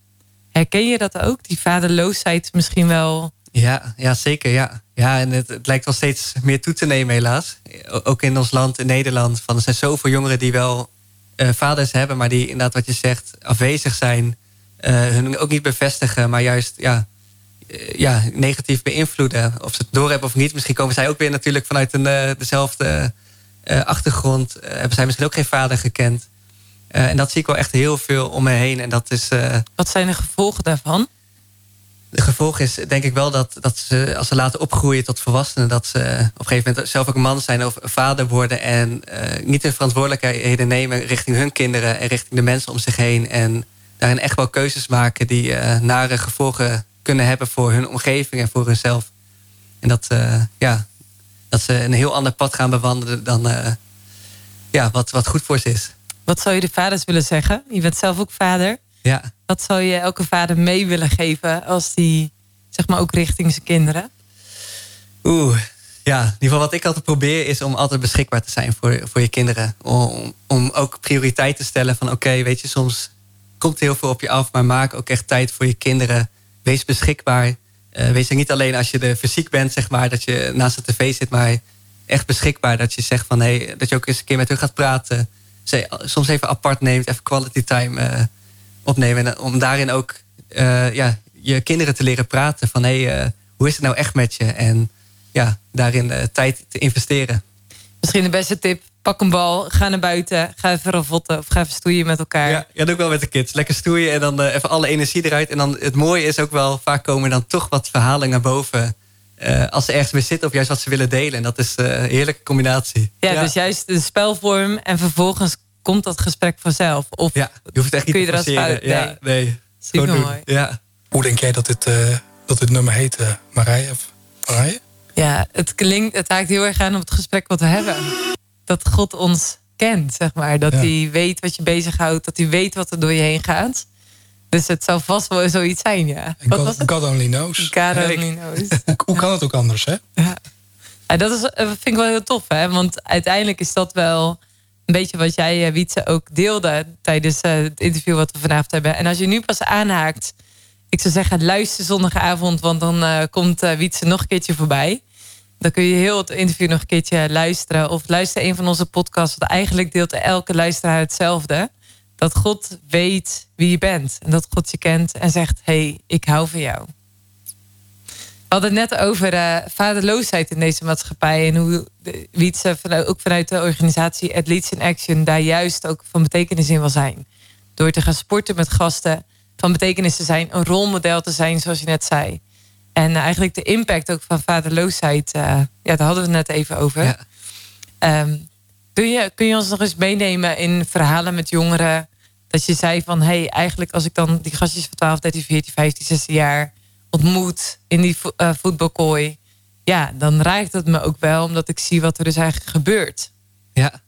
Herken je dat ook? Die vaderloosheid misschien wel? Ja, ja zeker. Ja. Ja, en het, het, lijkt wel steeds meer toe te nemen, helaas. Ook in ons land, in Nederland. Van, er zijn zoveel jongeren die wel uh, vaders hebben, maar die inderdaad, wat je zegt, afwezig zijn. Uh, hun ook niet bevestigen, maar juist ja, eh, ja, negatief beïnvloeden. Of ze het doorhebben of niet. Misschien komen zij ook weer natuurlijk vanuit een, dezelfde achtergrond. hebben zij misschien ook geen vader gekend. En dat zie ik wel echt heel veel om me heen. En dat is. Wat zijn de gevolgen daarvan? de gevolg is denk ik wel dat, dat ze, als ze laten opgroeien tot volwassenen, dat ze op een gegeven moment zelf ook een man zijn of vader worden en uh, niet de verantwoordelijkheden nemen richting hun kinderen en richting de mensen om zich heen. En daarin echt wel keuzes maken die nare gevolgen kunnen hebben voor hun omgeving en voor hunzelf. En dat, ja, dat ze een heel ander pad gaan bewandelen dan ja, wat, wat goed voor ze is. Wat zou je de vaders willen zeggen? Je bent zelf ook vader. Ja. Wat zou je elke vader mee willen geven als die, zeg maar, ook richting zijn kinderen? Oeh, ja. In ieder geval wat ik altijd probeer is om altijd beschikbaar te zijn voor, voor je kinderen. Om, om ook prioriteit te stellen van oké, weet je, soms komt heel veel op je af, maar maak ook echt tijd voor je kinderen. Wees beschikbaar. Uh, wees er niet alleen als je er fysiek bent, zeg maar, dat je naast de tv zit, maar echt beschikbaar. Dat je zegt van hé, hey, dat je ook eens een keer met hun gaat praten. Soms even apart neemt, even quality time. Uh, opnemen. En om daarin ook uh, ja, je kinderen te leren praten. Van hé, hey, uh, hoe is het nou echt met je? En ja, daarin tijd te investeren. Misschien de beste tip. Pak een bal, ga naar buiten, ga even ravotten of ga even stoeien met elkaar. Ja, ja doe ik wel met de kids. Lekker stoeien en dan even alle energie eruit. En dan het mooie is ook wel, vaak komen dan toch wat verhalen naar boven. Als ze ergens weer zitten of juist wat ze willen delen. En dat is een heerlijke combinatie. Ja, ja, dus juist de spelvorm en vervolgens komt dat gesprek vanzelf? Of ja, je hoeft het echt niet kun je te forceren. Ja, nee. Super mooi. Ja. Hoe denk jij dat dit, uh, dat dit nummer heet, uh, Marije? Of Marije? Ja, het klinkt, het haakt heel erg aan op het gesprek wat we hebben. Dat God ons kent, zeg maar. Dat hij weet wat je bezighoudt. Dat hij weet wat er door je heen gaat. Dus het zou vast wel zoiets zijn, ja. Wat God, was het? God only knows. God only knows. Hoe kan het ook anders, hè? Ja. ja dat is, eh, vind ik wel heel tof, hè. Want uiteindelijk is dat wel een beetje wat jij, eh, Wietse, ook deelde tijdens eh, het interview wat we vanavond hebben. En als je nu pas aanhaakt, ik zou zeggen, luister zondagavond, want dan uh, komt uh, Wietse nog een keertje voorbij. Dan kun je heel het interview nog een keertje luisteren. Of luister een van onze podcasts, want eigenlijk deelt elke luisteraar hetzelfde. Dat God weet wie je bent. En dat God je kent en zegt, hey, ik hou van jou. We hadden het net over uh, vaderloosheid in deze maatschappij. En hoe Wietse, ook vanuit de organisatie Athletes in Action, daar juist ook van betekenis in wil zijn. Door te gaan sporten met gasten, van betekenis te zijn, een rolmodel te zijn, zoals je net zei. En uh, eigenlijk de impact ook van vaderloosheid, ja, daar hadden we het net even over. Ja. Um, kun, je, kun je ons nog eens meenemen in verhalen met jongeren? Dat je zei van, hé, hey, eigenlijk als ik dan die gastjes van 12, 13, 14, 15, 16 jaar ontmoet in die uh, voetbalkooi. Ja, dan raakt het me ook wel, omdat ik zie wat er dus eigenlijk gebeurt. Ja,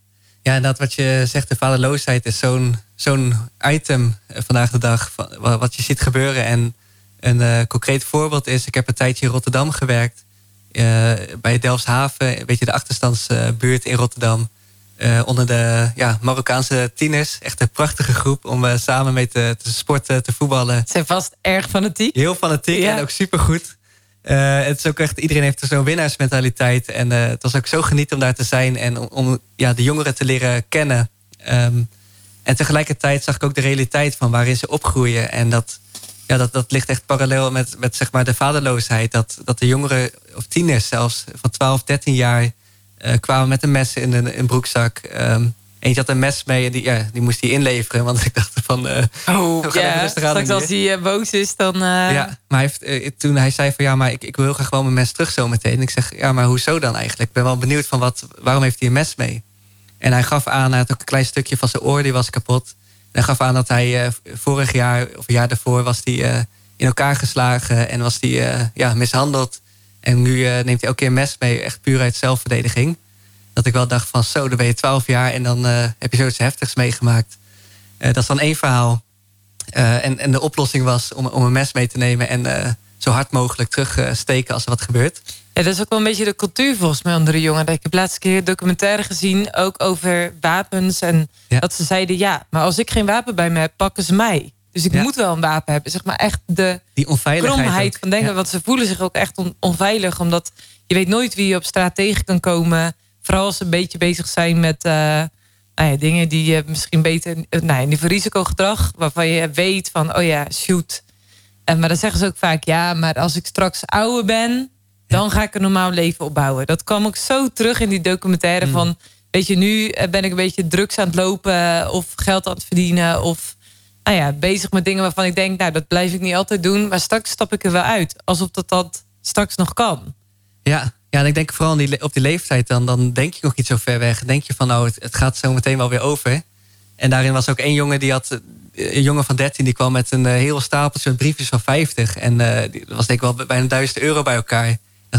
ja en dat wat je zegt, de vaderloosheid is zo'n zo'n item vandaag de dag. Wat je ziet gebeuren. En een uh, concreet voorbeeld is, ik heb een tijdje in Rotterdam gewerkt. Bij Delfshaven, weet je, de achterstandsbuurt in Rotterdam. Uh, onder de ja, Marokkaanse tieners. Echt een prachtige groep om uh, samen mee te, te, sporten, te voetballen. Ze zijn vast erg fanatiek. Heel fanatiek ja. en ook supergoed. Uh, het is ook echt, iedereen heeft zo'n winnaarsmentaliteit. En het was ook zo genieten om daar te zijn en om, om ja, de jongeren te leren kennen. Um, en tegelijkertijd zag ik ook de realiteit van waarin ze opgroeien. En dat, ja, dat, dat ligt echt parallel met, met zeg maar de vaderloosheid. Dat, dat de jongeren, of tieners zelfs, van 12, 13 jaar kwamen met een mes in een, een broekzak. Um, eentje had een mes mee en die, ja, die moest hij inleveren. Want ik dacht van... Uh, oh, ja, straks als hij uh, boos is, dan... Ja, maar hij heeft, toen hij zei van... Ja, maar ik, ik wil graag wel mijn mes terug zo meteen. En ik zeg, ja, maar hoezo dan eigenlijk? Ik ben wel benieuwd van wat, waarom heeft hij een mes mee? En hij gaf aan, hij had ook een klein stukje van zijn oor, die was kapot. En hij gaf aan dat hij vorig jaar, of een jaar daarvoor... was hij in elkaar geslagen en was hij ja, mishandeld en nu uh, neemt hij elke keer een mes mee, echt puur uit zelfverdediging. Dat ik wel dacht van zo, dan ben je twaalf jaar en dan uh, heb je zoiets heftigs meegemaakt. Uh, dat is dan één verhaal. en, en de oplossing was om, om een mes mee te nemen en zo hard mogelijk terugsteken als er wat gebeurt. Ja, dat is ook wel een beetje de cultuur volgens mij onder de jongeren. Ik heb laatst keer een documentaire gezien, ook over wapens. En ja. dat ze zeiden, ja, maar als ik geen wapen bij me heb, pakken ze mij. Dus ik moet wel een wapen hebben. Zeg maar echt de Die onveiligheid van denken. Want ze voelen zich ook echt onveilig. Omdat je weet nooit wie je op straat tegen kan komen. Vooral als ze een beetje bezig zijn met uh, nou ja, dingen die je misschien beter... Uh, nou ja, risicogedrag. Waarvan je weet van, oh ja, shoot. En, maar dan zeggen ze ook vaak, ja, maar als ik straks ouder ben... dan ga ik een normaal leven opbouwen. Dat kwam ook zo terug in die documentaire mm. van... weet je, nu eh, ben ik een beetje drugs aan het lopen of geld aan het verdienen of nou ja, bezig met dingen waarvan ik denk, nou, dat blijf ik niet altijd doen, maar straks stap ik er wel uit, alsof dat dat straks nog kan. Ja, ja en ik denk vooral die, op die leeftijd, dan, dan denk je nog niet zo ver weg. denk je van, nou, het, het gaat zo meteen wel weer over. En daarin was ook één jongen die had, een jongen van 13, die kwam met een uh, heel stapeltje met briefjes van 50. En uh, dat was denk ik wel bijna 1000 euro bij elkaar.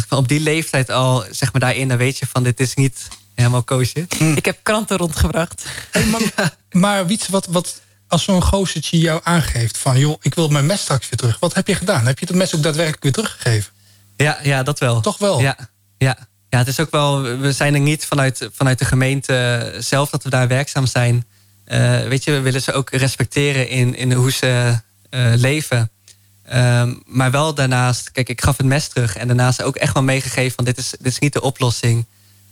Van op die leeftijd al, zeg maar daarin, dan weet je van, dit is niet helemaal koosje. Ik heb kranten rondgebracht. Hey, maar, maar Wiets, wat, wat, als zo'n gozertje jou aangeeft van... joh, ik wil mijn mes straks weer terug. Wat heb je gedaan? Heb je het mes ook daadwerkelijk weer teruggegeven? Ja, ja dat wel. Toch wel? Ja, ja. ja, het is ook wel... We zijn er niet vanuit, vanuit de gemeente zelf dat we daar werkzaam zijn. Uh, weet je, we willen ze ook respecteren in, in hoe ze uh, leven. Um, maar wel daarnaast... Kijk, ik gaf het mes terug. En daarnaast ook echt wel meegegeven van dit is, dit is niet de oplossing.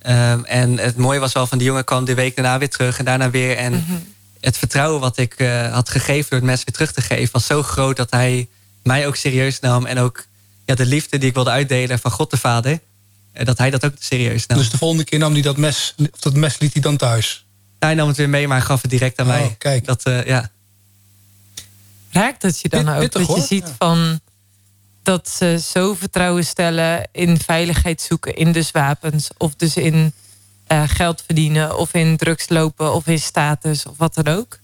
Um, en het mooie was wel van die jongen kwam de week daarna weer terug. En daarna weer. En... Mm -hmm het vertrouwen wat ik uh, had gegeven door het mes weer terug te geven, was zo groot dat hij mij ook serieus nam. En ook ja, de liefde die ik wilde uitdelen van God de Vader, uh, dat hij dat ook serieus nam. Dus de volgende keer nam hij dat mes, of dat mes liet hij dan thuis? Hij nam het weer mee, maar gaf het direct aan oh, mij. Kijk. Dat, uh, ja. Raakt het je dan ook? Pittig, dat je ziet Ja. van dat ze zo vertrouwen stellen in veiligheid zoeken, in dus wapens of dus in uh, geld verdienen of in drugs lopen of in status of wat dan ook.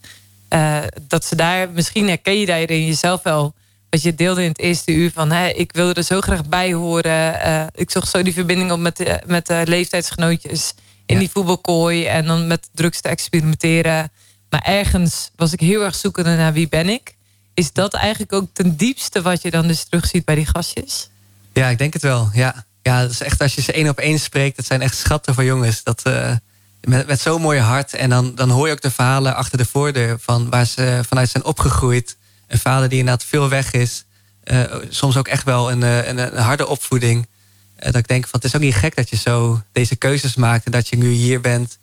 Uh, dat ze daar, misschien herken je daarin jezelf wel. Wat je deelde in het eerste uur van hè, ik wilde er zo graag bij horen. Uh, ik zocht zo die verbinding op met, de, met leeftijdsgenootjes in Ja. die voetbalkooi en dan met drugs te experimenteren. Maar ergens was ik heel erg zoekende naar wie ben ik. Is dat eigenlijk ook ten diepste wat je dan dus terugziet bij die gastjes? ja, ik denk het wel. Ja. Ja, dat is echt als je ze één op één spreekt, dat zijn echt schatten van jongens. Dat, uh, met, zo'n mooi hart. En dan, dan hoor je ook de verhalen achter de voordeur van waar ze vanuit zijn opgegroeid. Een vader die inderdaad veel weg is. Uh, soms ook echt wel een, een, een harde opvoeding. Dat ik denk van het is ook niet gek dat je zo deze keuzes maakt. En dat je nu hier bent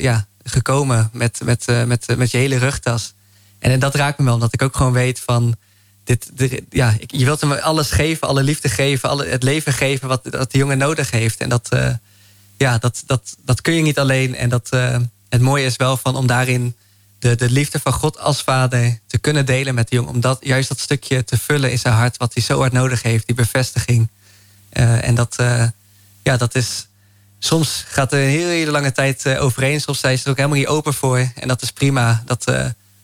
ja, gekomen met, met, met, met je hele rugtas. En, en dat raakt me wel. Dat ik ook gewoon weet van ja, je wilt hem alles geven, alle liefde geven, alle, het leven geven wat, wat die jongen nodig heeft. En dat, uh, ja, dat, dat, dat kun je niet alleen. En dat, uh, het mooie is wel van om daarin de, de liefde van God als vader te kunnen delen met de jongen. Om dat, juist dat stukje te vullen in zijn hart, wat hij zo hard nodig heeft, die bevestiging. Uh, en dat, ja, dat is. Soms gaat er een hele, hele lange tijd overheen. Soms zijn ze er ook helemaal niet open voor. En dat is prima. Dat,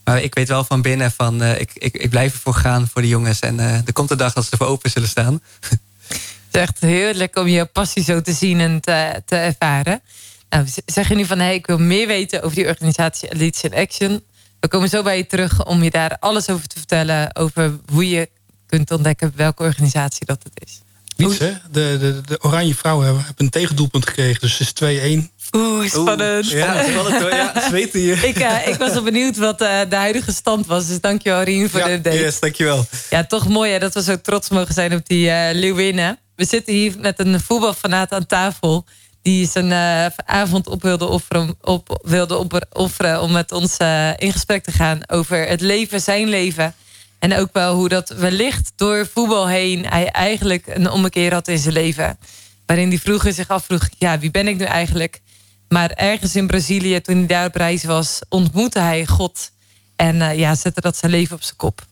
maar ik weet wel van binnen van uh, ik, ik, ik blijf ervoor gaan voor de jongens. En uh, er komt de dag dat ze ervoor open zullen staan. Het is echt heerlijk om je passie zo te zien en te, te ervaren. Nou, zeg je nu van hey, ik wil meer weten over die organisatie Elites in Action. We komen zo bij je terug om je daar alles over te vertellen. Over hoe je kunt ontdekken welke organisatie dat het is. Niets, hè? De, de, de Oranje Vrouwen hebben, hebben een tegendoelpunt gekregen. Dus het is 2-1. Oeh, spannend. Oeh, ja, spannend hoor. Ja, zweten hier. ik, uh, ik was wel benieuwd wat uh, de huidige stand was. Dus dankjewel Rien voor ja, de update. Yes, dankjewel. Ja, toch mooi hè, dat we zo trots mogen zijn op die uh, Leeuwinnen. We zitten hier met een voetbalfanaat aan tafel. Die zijn avond op wilde offeren, op, wilde offeren om met ons in gesprek te gaan over het leven, zijn leven. En ook wel hoe dat wellicht door voetbal heen hij eigenlijk een ommekeer had in zijn leven. Waarin hij vroeger zich afvroeg, ja, wie ben ik nu eigenlijk? Maar ergens in Brazilië, toen hij daar op reis was, ontmoette hij God. En uh, ja, zette dat zijn leven op zijn kop.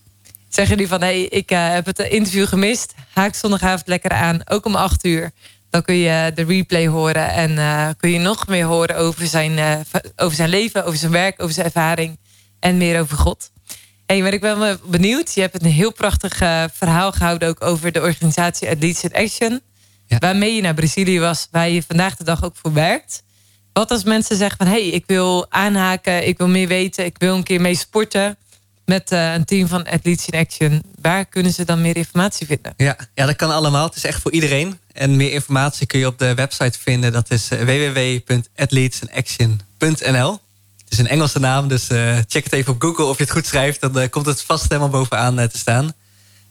Zeggen jullie van, hé, hey, ik uh, heb het interview gemist. Haak zondagavond lekker aan, ook om acht uur. Dan kun je de replay horen en uh, kun je nog meer horen over zijn, over zijn leven, over zijn werk, over zijn ervaring. En meer over God. Hey, maar ik ben benieuwd. Je hebt een heel prachtig verhaal gehouden ook over de organisatie in Action. Ja. Waarmee je naar Brazilië was, waar je vandaag de dag ook voor werkt. Wat als mensen zeggen van... hé, hey, ik wil aanhaken, ik wil meer weten... ik wil een keer mee sporten met uh, een team van Athletes in Action. Waar kunnen ze dan meer informatie vinden? Ja, ja, dat kan allemaal. Het is echt voor iedereen. En meer informatie kun je op de website vinden. Dat is www.athletesinAction.nl Het is een Engelse naam, dus uh, check het even op Google of je het goed schrijft. Dan uh, komt het vast helemaal bovenaan te staan.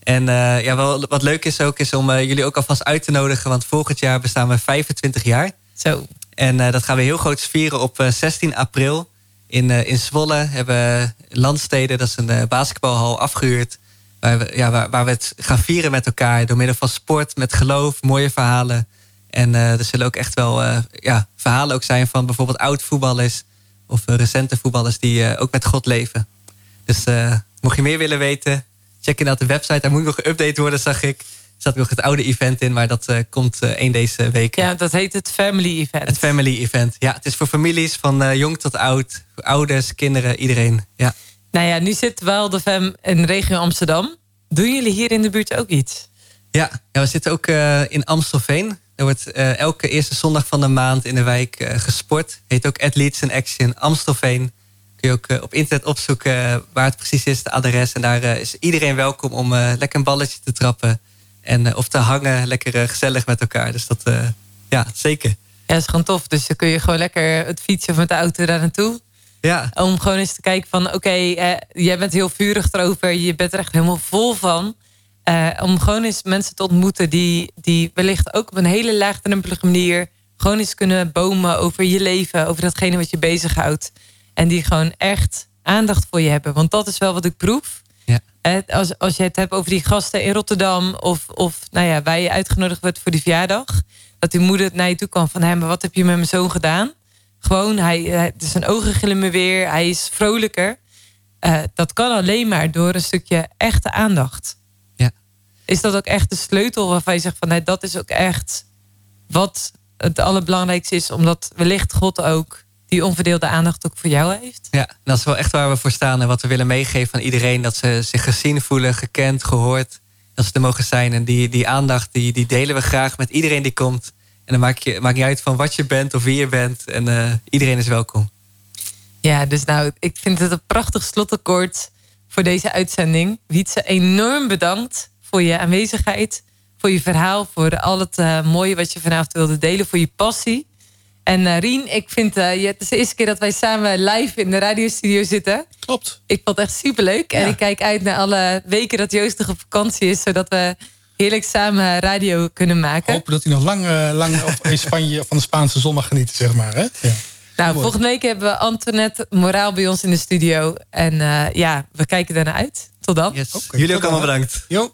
En ja, wel, wat leuk is ook, is om jullie ook alvast uit te nodigen. Want volgend jaar bestaan we 25 jaar. Zo. En uh, dat gaan we heel groot vieren op uh, 16 april. In, uh, in Zwolle hebben Landsteden, dat is een basketbalhal, afgehuurd. Waar we, ja, waar, waar, we het gaan vieren met elkaar. Door middel van sport, met geloof, mooie verhalen. En er zullen ook echt wel ja, verhalen ook zijn van bijvoorbeeld oud voetballers of recente voetballers die ook met God leven. Dus mocht je meer willen weten, check inderdaad de website. Daar moet nog geüpdate worden, zag ik. Er zat nog het oude event in, maar dat komt één deze week. Ja, dat heet het Family Event. Het Family Event, ja. Het is voor families van jong tot oud, ouders, kinderen, iedereen. Ja. Nou ja, nu zit wel de FEM in regio Amsterdam. Doen jullie hier in de buurt ook iets? Ja, ja we zitten ook in Amstelveen. Er wordt uh, elke eerste zondag van de maand in de wijk uh, gesport. Heet ook Athletes in Action Amstelveen. Kun je ook uh, op internet opzoeken waar het precies is, de adres. En daar is iedereen welkom om lekker een balletje te trappen. En, of te hangen, lekker gezellig met elkaar. Dus dat, ja, zeker. Ja, dat is gewoon tof. Dus dan kun je gewoon lekker het fietsen of met de auto daar naartoe. Ja. Om gewoon eens te kijken van, oké, jij bent heel vurig erover. Je bent er echt helemaal vol van. Om gewoon eens mensen te ontmoeten die, die wellicht ook op een hele laagdrempelige manier gewoon eens kunnen bomen over je leven, over datgene wat je bezighoudt. En die gewoon echt aandacht voor je hebben. Want dat is wel wat ik proef. Ja. als, als je het hebt over die gasten in Rotterdam, of, of nou ja, waar je uitgenodigd wordt voor die verjaardag, dat die moeder naar je toe kwam van, hé, maar wat heb je met mijn zoon gedaan? Gewoon, hij, hij, zijn ogen glimmen weer, hij is vrolijker. Uh, dat kan alleen maar door een stukje echte aandacht is dat ook echt de sleutel waarvan je zegt van nee, dat is ook echt wat het allerbelangrijkste is, omdat wellicht God ook die onverdeelde aandacht ook voor jou heeft. Ja, dat is wel echt waar we voor staan en wat we willen meegeven aan iedereen. Dat ze zich gezien voelen, gekend, gehoord. Dat ze er mogen zijn. En die, die aandacht die, die delen we graag met iedereen die komt. En dan maak je maakt niet uit van wat je bent of wie je bent. En uh, iedereen is welkom. Ja, dus nou, ik vind het een prachtig slotakkoord voor deze uitzending. Wietse, enorm bedankt voor je aanwezigheid, voor je verhaal, voor al het uh, mooie wat je vanavond wilde delen, voor je passie. En uh, Rien, ik vind uh, het is de eerste keer dat wij samen live in de radiostudio zitten. Klopt. Ik vond het echt superleuk. Ja. En ik kijk uit naar alle weken dat Joost nog op vakantie is, zodat we heerlijk samen radio kunnen maken. Hopen dat hij nog lang, lang in Spanje van de Spaanse zon mag genieten, zeg maar. Hè? Ja. Nou, volgende week hebben we Antoinette Moraal bij ons in de studio. En ja, we kijken daarna uit. Tot dan. Yes. Okay, Jullie ook allemaal bedankt. Jo.